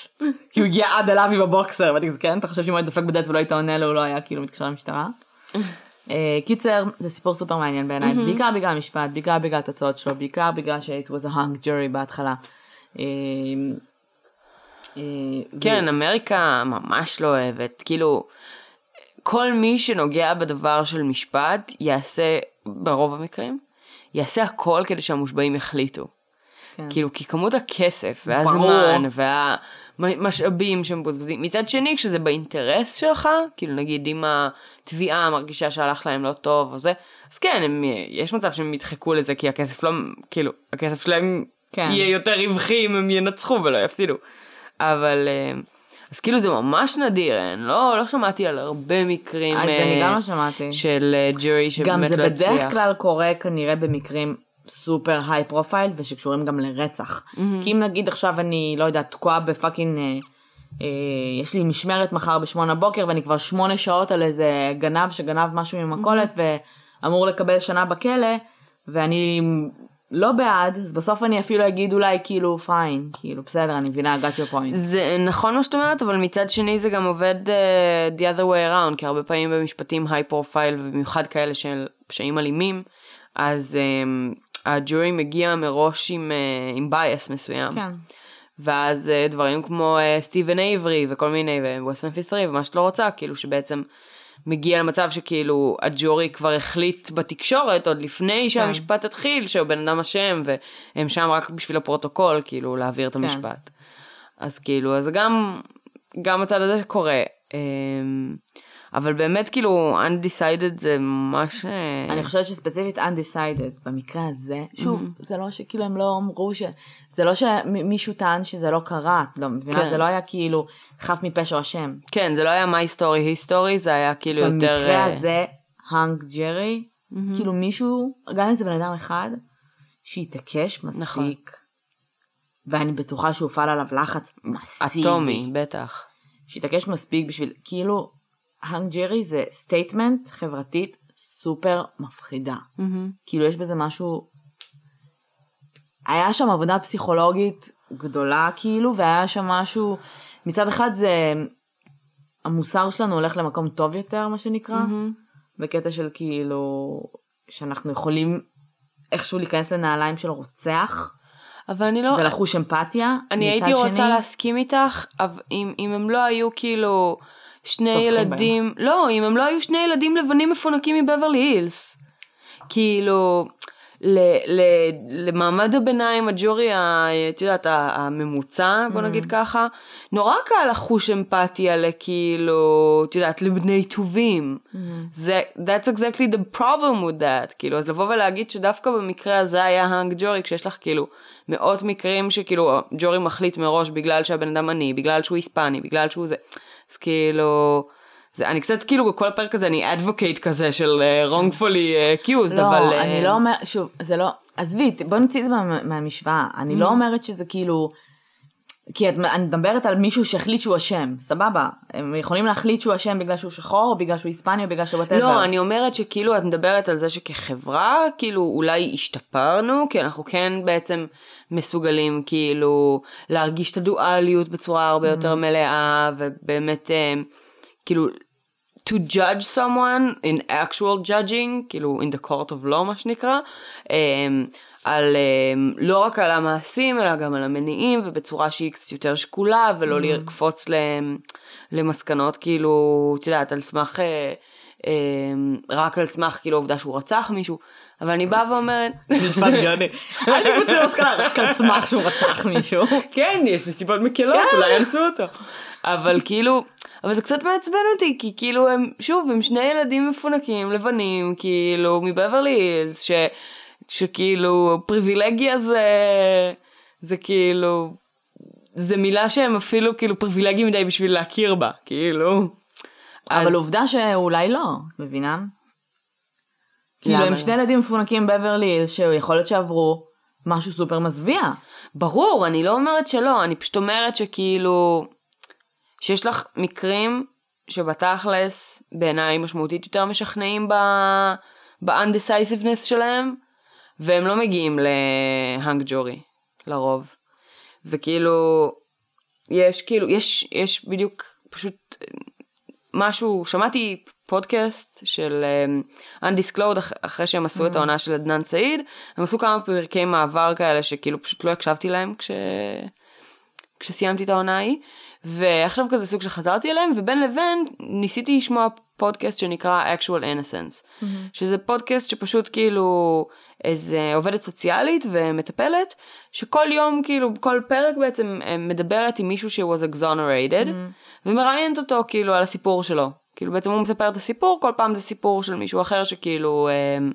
כי הוא הגיע עד אליו עם הבוקסר, ואני כזה, כן, אתה חושב שאם הוא היה דופק בדלת ולא היית עונה לו, הוא לא היה כאילו מתקשר למשטרה? אה, קיצר, זה סיפור סופר מעניין בעיניי, בעיקר בגלל המשפט, בעיקר בגלל התוצאות שלו, בעיקר בגלל ש- it was a hung jury בהתחלה. אה, אה, כן, אמריקה ממש לא אוהבת. כאילו, כל מי שנוגע בדבר של משפט יעשה, ברוב המקרים, יעשה הכל כדי שהמושבעים יחליטו. כן. כאילו, כי כמות הכסף. והזמן, והמשאבים שמבוזבזים. מצד שני, כשזה באינטרס שלך, כאילו נגיד אם התביעה מרגישה שהלך להם לא טוב או זה, אז כן, הם, יש מצב שהם ידחקו לזה, כי הכסף לא, כאילו, הכסף שלהם כן. יהיה יותר רווחי אם הם ינצחו ולא יפסידו. אבל, אה, אז כאילו זה ממש נדיר, אני לא, לא שמעתי על הרבה מקרים אז אני אה, גם לא שמעתי. של אה, ג'ורי שבאמת גם לא זה הצליח. בדרך כלל קורה כנראה במקרים super high profile ושקשורים גם לרצח. כי אם נגיד עכשיו אני, לא יודעת, תקועה ב fucking, אה, אה, יש לי משמרת מחר בשמונה בוקר ואני כבר שמונה שעות על איזה גנב שגנב משהו ממכולת ואמור לקבל שנה בכלא, ואני לא בעד, אז בסוף אני אפילו אגיד אולי כאילו fine, כאילו בסדר, אני מבינה, got your point. זה נכון מה שאת אומרת, אבל מצד שני זה גם עובד uh, the other way around, כי הרבה פעמים במשפטים high profile, ובמיוחד כאלה של פשעים אלימים, אז אמ, הג'ורי מגיע מראש עם, אה, עם bias מסוים. כן. ואז אה, דברים כמו אה, סטיבן אייברי וכל מיני, ו West Memphis 3 ומה שאת לא רוצה, כאילו שבעצם מגיע למצב שכאילו הג'ורי כבר החליט בתקשורת עוד לפני שהמשפט התחיל שהוא בן אדם אשם והם שם רק בשביל הפרוטוקול כאילו להעביר את המשפט. אז כאילו אז גם גם הצד הזה שקורה אמ, אבל באמת כאילו undecided זה ממש אה, אני חושבת שספציפית undecided במקרה הזה, שוב, זה לא שכאילו הם לא אמרו ש... זה לא שמישהו טען שזה לא קרה, את לא מבינה? כן. זה לא היה כאילו חף מפשע אשם. כן זה לא היה my story history זה היה כאילו יותר במקרה אה, הזה, hung jury, כאילו מישהו, גם אם זה בן אדם אחד, שהתעקש מספיק, נכון. ואני בטוחה שהופעל עליו לחץ מסיבי. אטומי בטח. שהתעקש מספיק בשביל, כאילו, hung jury זה statement חברתית סופר מפחידה. כאילו יש בזה משהו, היה שם עבודה פסיכולוגית גדולה כאילו, והיה שם משהו, מצד אחד זה, המוסר שלנו הולך למקום טוב יותר, מה שנקרא, בקטע של כאילו, שאנחנו יכולים איכשהו להיכנס לנעליים של רוצח, אבל אני לא ולחוש אמפתיה. אני מצד הייתי רוצה שני, להסכים איתך, אבל אם, אם הם לא היו כאילו שני ילדים, לא, אם הם לא היו שני ילדים לבנים מפונקים מבברלי הילס. כאילו, ל, ל, למעמד הביניים, הג'ורי, את יודעת, הממוצע, בוא נגיד ככה, נורא קל לחוש אמפתיה לכאילו, את יודעת, לבני טובים. זה, that's exactly the problem with that. כאילו, אז לבוא ולהגיד שדווקא במקרה הזה היה האנג ג'ורי, כשיש לך כאילו מאות מקרים שכאילו ג'ורי מחליט מראש בגלל שהבן אדם עני, בגלל שהוא היספני, בגלל שהוא זה, אז כאילו... זה, אני קצת כאילו בכל הפרק הזה אני advocate כזה של uh, wrongfully uh, accused, לא, אבל... אני אה, לא אומרת, שוב, זה לא, עזבי, בוא נוציא את זה מה- מהמשוואה. אני Mm. לא אומרת שזה כאילו, כי את, אני מדברת על מישהו שהחליט שהוא אשם, סבבה. הם יכולים להחליט שהוא אשם בגלל שהוא שחור, או בגלל שהוא היספני, או בגלל שהוא whatever. לא, אני אומרת שכאילו את מדברת על זה שכחברה, כאילו אולי השתפרנו, כי אנחנו כן בעצם מסוגלים כאילו להרגיש את הדואליות בצורה הרבה יותר מלאה, ובאמת אה, כאילו to judge someone in actual judging, כאילו in the court of law מה שנקרא, אמ, על, אמ, לא רק על המעשים אלא גם על המניעים ובצורה שהיא קצת יותר שקולה ולא Mm. לקפוץ ל- למסקנות כאילו, את יודעת, על סמך, אה, אמ, רק על סמך כאילו העובדה שהוא רצח מישהו, אבל אני באה ואומרת, משפט גאוני. אל תקבוצי למסקנה רק על סמך שהוא רצח מישהו. כן, יש נסיבות מקלות, כן. אולי אנסו אותו. אבל כאילו, אבל זה קצת מעצבן אותי, כי כאילו הם, שוב, הם שני ילדים מפונקים, לבנים, כאילו, מבברלי ש, שכאילו, פריבילגיה זה, זה כאילו, זה מילה שהם אפילו כאילו פריבילגיים מדי בשביל להכיר בה, כאילו. אבל אז- עובדה שאולי לא, מבינה? כאילו הם לא? שני ילדים מפונקים בברלי שיכול להיות שעברו משהו סופר מזוויע. ברור, אני לא אומרת שלא, אני פשוט אומרת שכאילו, שיש לך מקרים שבתכלס בעיניי משמעותית יותר משכנעים ב... ב-undecisiveness שלהם, והם לא מגיעים להאנג ג'ורי, לרוב. וכאילו, יש כאילו, יש, יש בדיוק פשוט משהו, שמעתי פודקאסט של um, Undisclosed אח- אחרי שהם עשו את העונה של עדנאן סעיד, הם עשו כמה פרקי מעבר כאלה שכאילו פשוט לא הקשבתי להם כש... כשסיימתי את העונה ההיא, ועכשיו כזה סוג שחזרתי אליהם, ובין לבין ניסיתי לשמוע פודקאסט שנקרא actual innocence, שזה פודקאסט שפשוט כאילו איזה עובדת סוציאלית ומטפלת, שכל יום כאילו, כל פרק בעצם אה, מדברת עם מישהו ש- was exonerated, ומראיינת אותו כאילו על הסיפור שלו. כאילו בעצם הוא מספר את הסיפור, כל פעם זה סיפור של מישהו אחר שכאילו um,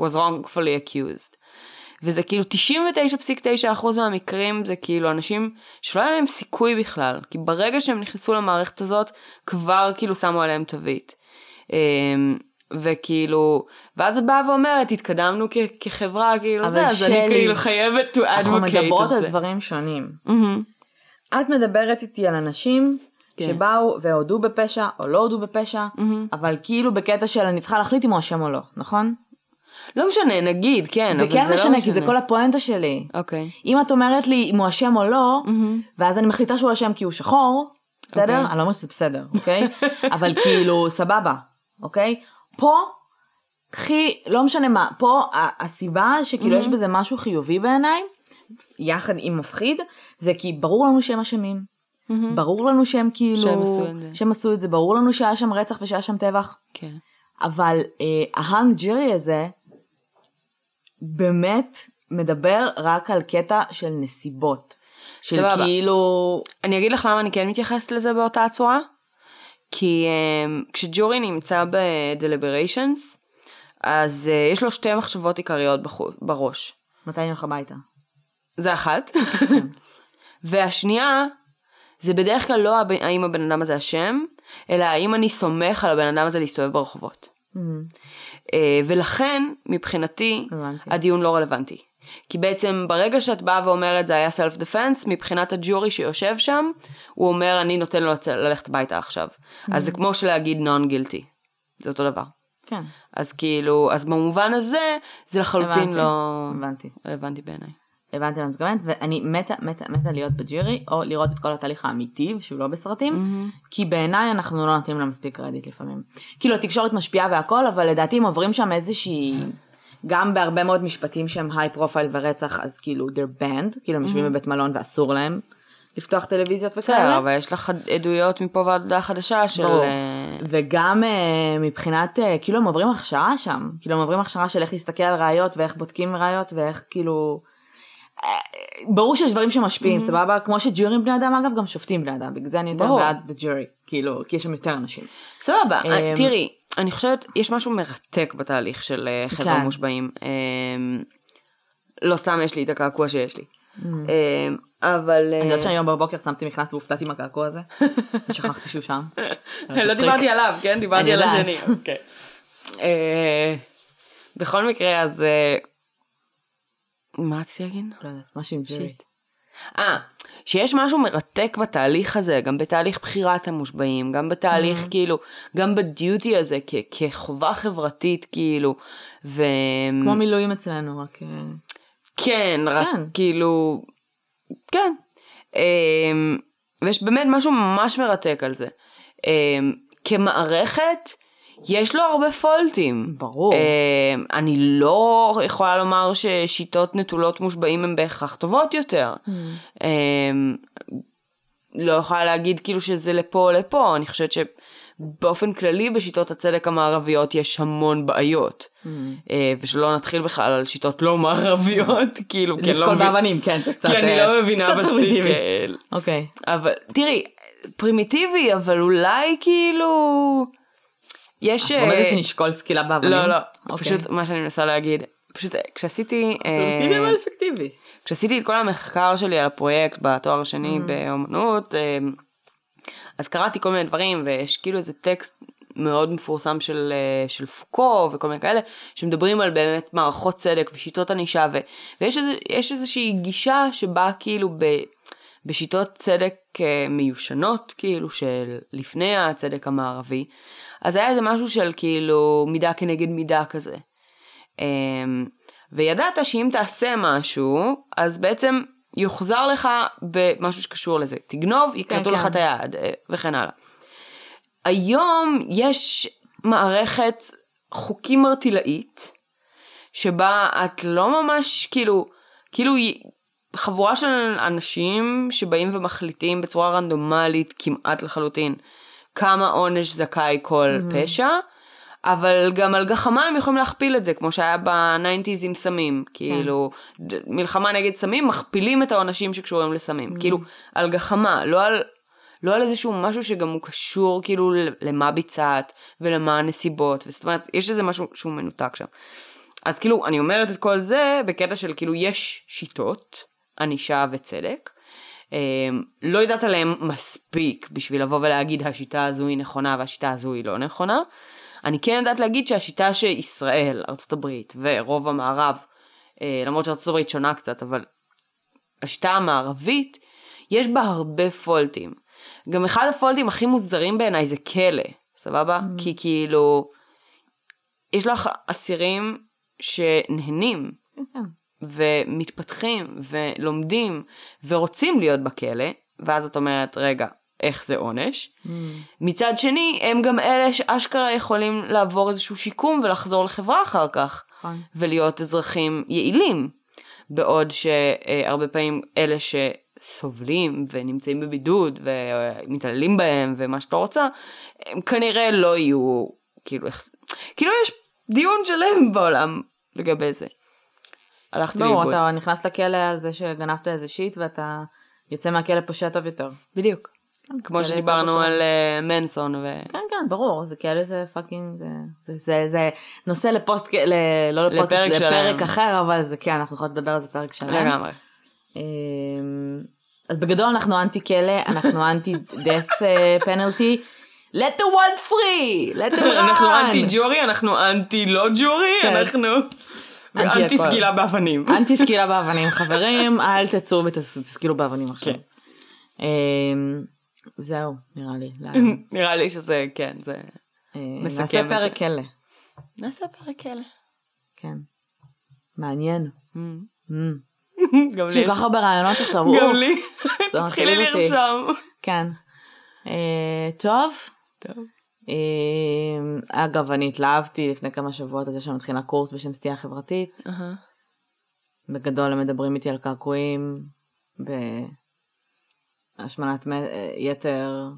was wrongfully accused. וזה כאילו 99.9% מהמקרים זה כאילו אנשים שלא היה להם סיכוי בכלל, כי ברגע שהם נכנסו למערכת הזאת, כבר כאילו שמו עליהם תווית. אמ, וכאילו, ואז את באה ואומרת, התקדמנו כ- כחברה, כאילו זה, אז אני שלי, כאילו חייבת to אנחנו advocate מדברות את על זה. דברים שונים. מהמם. את מדברת איתי על אנשים כן. שבאו והודו בפשע או לא הודו בפשע, אבל כאילו בקטע של אני צריכה להחליט אם הוא אשם או לא, נכון? לא משנה, נגיד, כן, זה אבל כן לא משנה, כי זה כל הפואנטה שלי. אוקיי. אם את אומרת לי אם הוא אשם או לא, ואז אני מחליטה שהוא אשם כי הוא שחור, בסדר? אוקיי. אני לא אומרת שזה בסדר, אוקיי? אבל כאילו, סבבה, אוקיי? פה, קחי, לא משנה מה, פה הסיבה שכאילו יש בזה משהו חיובי בעיניי, יחד עם מפחיד, זה כי ברור לנו שהם אשמים. ברור לנו שהם כאילו... שהם עשו את זה. שהם עשו את זה, ברור לנו שהיה שם רצח ושהיה שם טבח. כן. אבל אה, ההאנג ג'רי הזה באמת מדבר רק על קטע של נסיבות. של סבבה. כאילו... אני אגיד לך למה אני כן מתייחסת לזה באותה הצורה. כי um, כשג'ורי נמצא ב-deliberations, אז uh, יש לו שתי מחשבות עיקריות בחו- בראש. מתי אני הולך הביתה? זה אחת. והשנייה, זה בדרך כלל לא הב- האם הבן אדם הזה אשם, אלא האם אני סומך על הבן אדם הזה להסתובב ברחובות. אה, ולכן, מבחינתי, הבנתי. הדיון לא רלוונטי. כי בעצם ברגע שאת באה ואומרת זה היה סלף דפנס, מבחינת הג'ורי שיושב שם, הוא אומר אני נותן לו ללכת הביתה עכשיו. אז זה כמו שלהגיד נון גילטי. זה אותו דבר. כן. אז כאילו, אז במובן הזה, זה לחלוטין הבנתי. לא הבנתי. רלוונטי בעיניי. הבנתי מה את מתכוונת, ואני מתה, מתה, מתה להיות ב jury, או לראות את כל התהליך האמיתי, שהוא לא בסרטים, כי בעיניי אנחנו לא נותנים לה מספיק קרדיט לפעמים. כאילו, התקשורת משפיעה והכל, אבל לדעתי הם עוברים שם איזושהי... גם בהרבה מאוד משפטים שהם high profile ורצח, אז כאילו, they're banned, כאילו, הם יושבים בבית מלון ואסור להם לפתוח טלוויזיות בסדר, וכאלה. אבל יש לך עדויות מפה ועד הודעה חדשה של... ברור. אה, וגם אה, מבחינת, אה, כאילו הם עוברים הכשרה שם, כאילו הם עוברים הכשרה של איך להסתכל על ראיות ואיך בודקים ראיות ואיך כאילו... אה, ברור שיש דברים שמשפיעים, סבבה? כמו שג'ורים בני אדם, אגב, גם שופטים בני אדם, בגלל זה אני יותר. בעד the jury, כאילו, כי יש שם יותר אנשים. סבבה, אמ, אה, תראי, אני חושבת, יש משהו מרתק בתהליך של אה, חבר'ה כן. מושבעים. אמ, לא סתם יש לי את הקעקוע שיש לי. אמ, אבל... אה, אני יודעת שהיום בבוקר שמתי מכנס והופתעתי מהקעקוע הזה, ושכחתי שהוא שם. לא. דיברתי עליו, כן? דיברתי על. השני. אוקיי. אה, בכל מקרה, אז... מה רציתי להגיד? לא יודעת, משהו עם. שיט. אה, שיש משהו מרתק בתהליך הזה, גם בתהליך בחירת המושבעים, גם בתהליך כאילו, גם בדיוטי הזה כ- כחובה חברתית כאילו, ו... כמו מילואים אצלנו, רק... אה, כן, רק כן. כאילו, כן. אמ, ויש באמת משהו ממש מרתק על זה. אמ, כמערכת, יש לו הרבה פולטים. ברור. אה, אני לא יכולה לומר ששיטות נטולות מושבעים הן בהכרח טובות יותר. אה, לא יכולה להגיד כאילו שזה לפה או לפה, אני חושבת שבאופן כללי בשיטות הצדק המערביות יש המון בעיות. אה, ושלא נתחיל בכלל על שיטות לא מערביות, כאילו, כי אני לא מבין- באבנים, כן, זה קצת... כי אני אה, לא מבינה קצת מספיק. אה, אוקיי. אבל תראי, פרימיטיבי, אבל אולי כאילו... יש... את אומרת אה, שנשקול סקילה באבנים? לא, לא, אוקיי. פשוט מה שאני מנסה להגיד, פשוט אה, כשעשיתי... אה, פרימיטיבי אבל אפקטיבי. כשעשיתי את כל המחקר שלי על הפרויקט בתואר השני באמנות, אה, אז קראתי כל מיני דברים, ויש כאילו איזה טקסט מאוד מפורסם של, של פוקו וכל מיני כאלה, שמדברים על באמת מערכות צדק ושיטות ענישה, ו, ויש איזה, יש איזושהי גישה שבה כאילו ב, בשיטות צדק מיושנות, כאילו של לפני הצדק המערבי, אז היה איזה משהו של כאילו מידה כנגד מידה כזה. אמ, וידעת שאם תעשה משהו, אז בעצם יוחזר לך במשהו שקשור לזה. תגנוב, יכרתו כן. לך את היד, אה, וכן הלאה. היום יש מערכת חוקים מרטילאית, שבה את לא ממש, כאילו, כאילו חבורה של אנשים שבאים ומחליטים בצורה רנדומלית כמעט לחלוטין כמה עונש זכאי כל פשע, אבל גם על גחמה הם יכולים להכפיל את זה, כמו שהיה בניינטיז עם סמים. כאילו, ד- מלחמה נגד סמים, מכפילים את העונשים שקשורים לסמים. כאילו, על גחמה, לא על... לא על איזשהו משהו שגם הוא קשור כאילו למה ביצעת ולמה הנסיבות, זאת אומרת, יש איזה משהו שהוא מנותק שם. אז כאילו, אני אומרת את כל זה בקטע של כאילו, יש שיטות, ענישה וצדק. אמ, לא יודעת עליהם מספיק בשביל לבוא ולהגיד השיטה הזו היא נכונה והשיטה הזו היא לא נכונה. אני כן יודעת להגיד שהשיטה שישראל, ארה"ב ורוב המערב, אה, למרות שארה"ב שונה קצת, אבל השיטה המערבית, יש בה הרבה פולטים. גם אחד הפולטים הכי מוזרים בעיניי זה כלא, סבבה? Mm. כי כאילו, יש לך אסירים שנהנים כן. ומתפתחים ולומדים ורוצים להיות בכלא, ואז את אומרת, רגע, איך זה עונש? Mm. מצד שני, הם גם אלה שאשכרה יכולים לעבור איזשהו שיקום ולחזור לחברה אחר כך, נכון. ולהיות אזרחים יעילים. בעוד שהרבה פעמים אלה שסובלים ונמצאים בבידוד ומתעללים בהם ומה שאת לא רוצה, הם כנראה לא יהיו, כאילו, איך... כאילו יש דיון שלם בעולם לגבי זה. הלכתי ברור, לאיבוד. אתה נכנס לכלא על זה שגנבת איזה shit ואתה יוצא מהכלא פושע טוב יותר. בדיוק. כמו כלא שדיברנו על אה, מנסון ו... כן, כן, ברור, זה כאלה זה fucking, זה, נושא לפוסט, לא לפוסט, לפרק. אחר, אבל זה כן, אנחנו יכולים לדבר על זה פרק שלם. לגמרי. אמ, אז בגדול אנחנו אנטי כלא, אנחנו אנטי death אה, penalty. let the one free, let them run. אנחנו אנטי ג'ורי, אנחנו אנטי לא ג'ורי, כן. אנחנו... אנטי אנטי. סגילה באבנים. אנטי סקילה באבנים, חברים, אל תצאו ותסקילו באבנים עכשיו. כן. אמ, זהו, נראה לי. נראה לי שזה, כן, זה... אה, מסכם נעשה פרק כלא, נעשה פרק כאלה. כן. מעניין. Mm. Mm. גם יש לי לי כל כך הרבה רעיונות עכשיו. גם. לי. תתחילי. לרשום. כן. אה, טוב. טוב. אה, אגב, אני התלהבתי לפני כמה שבועות על זה שאני מתחילה קורס בשם סטייה חברתית. בגדול הם מדברים איתי על קעקועים, בהשמנת מ- אה, יתר,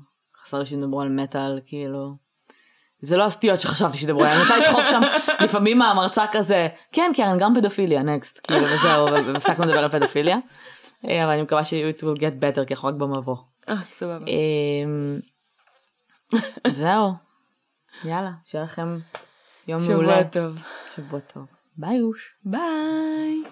חסר לי שידברו על מטאל, כאילו. זה לא הסטיות שחשבתי שידברו עליהן, אני מנסה לדחוף שם לפעמים מהמרצה כזה, כן קרן, גם פדופיליה, נקסט, כאילו, וזהו, אבל הפסקנו לדבר על פדופיליה. אה, אבל אני מקווה ש- it will get better, כי אנחנו רק במבוא. אה, סבבה. זהו, יאללה, שיהיה לכם יום מעולה. שבוע טוב. שבוע טוב. ביי אוש. ביי.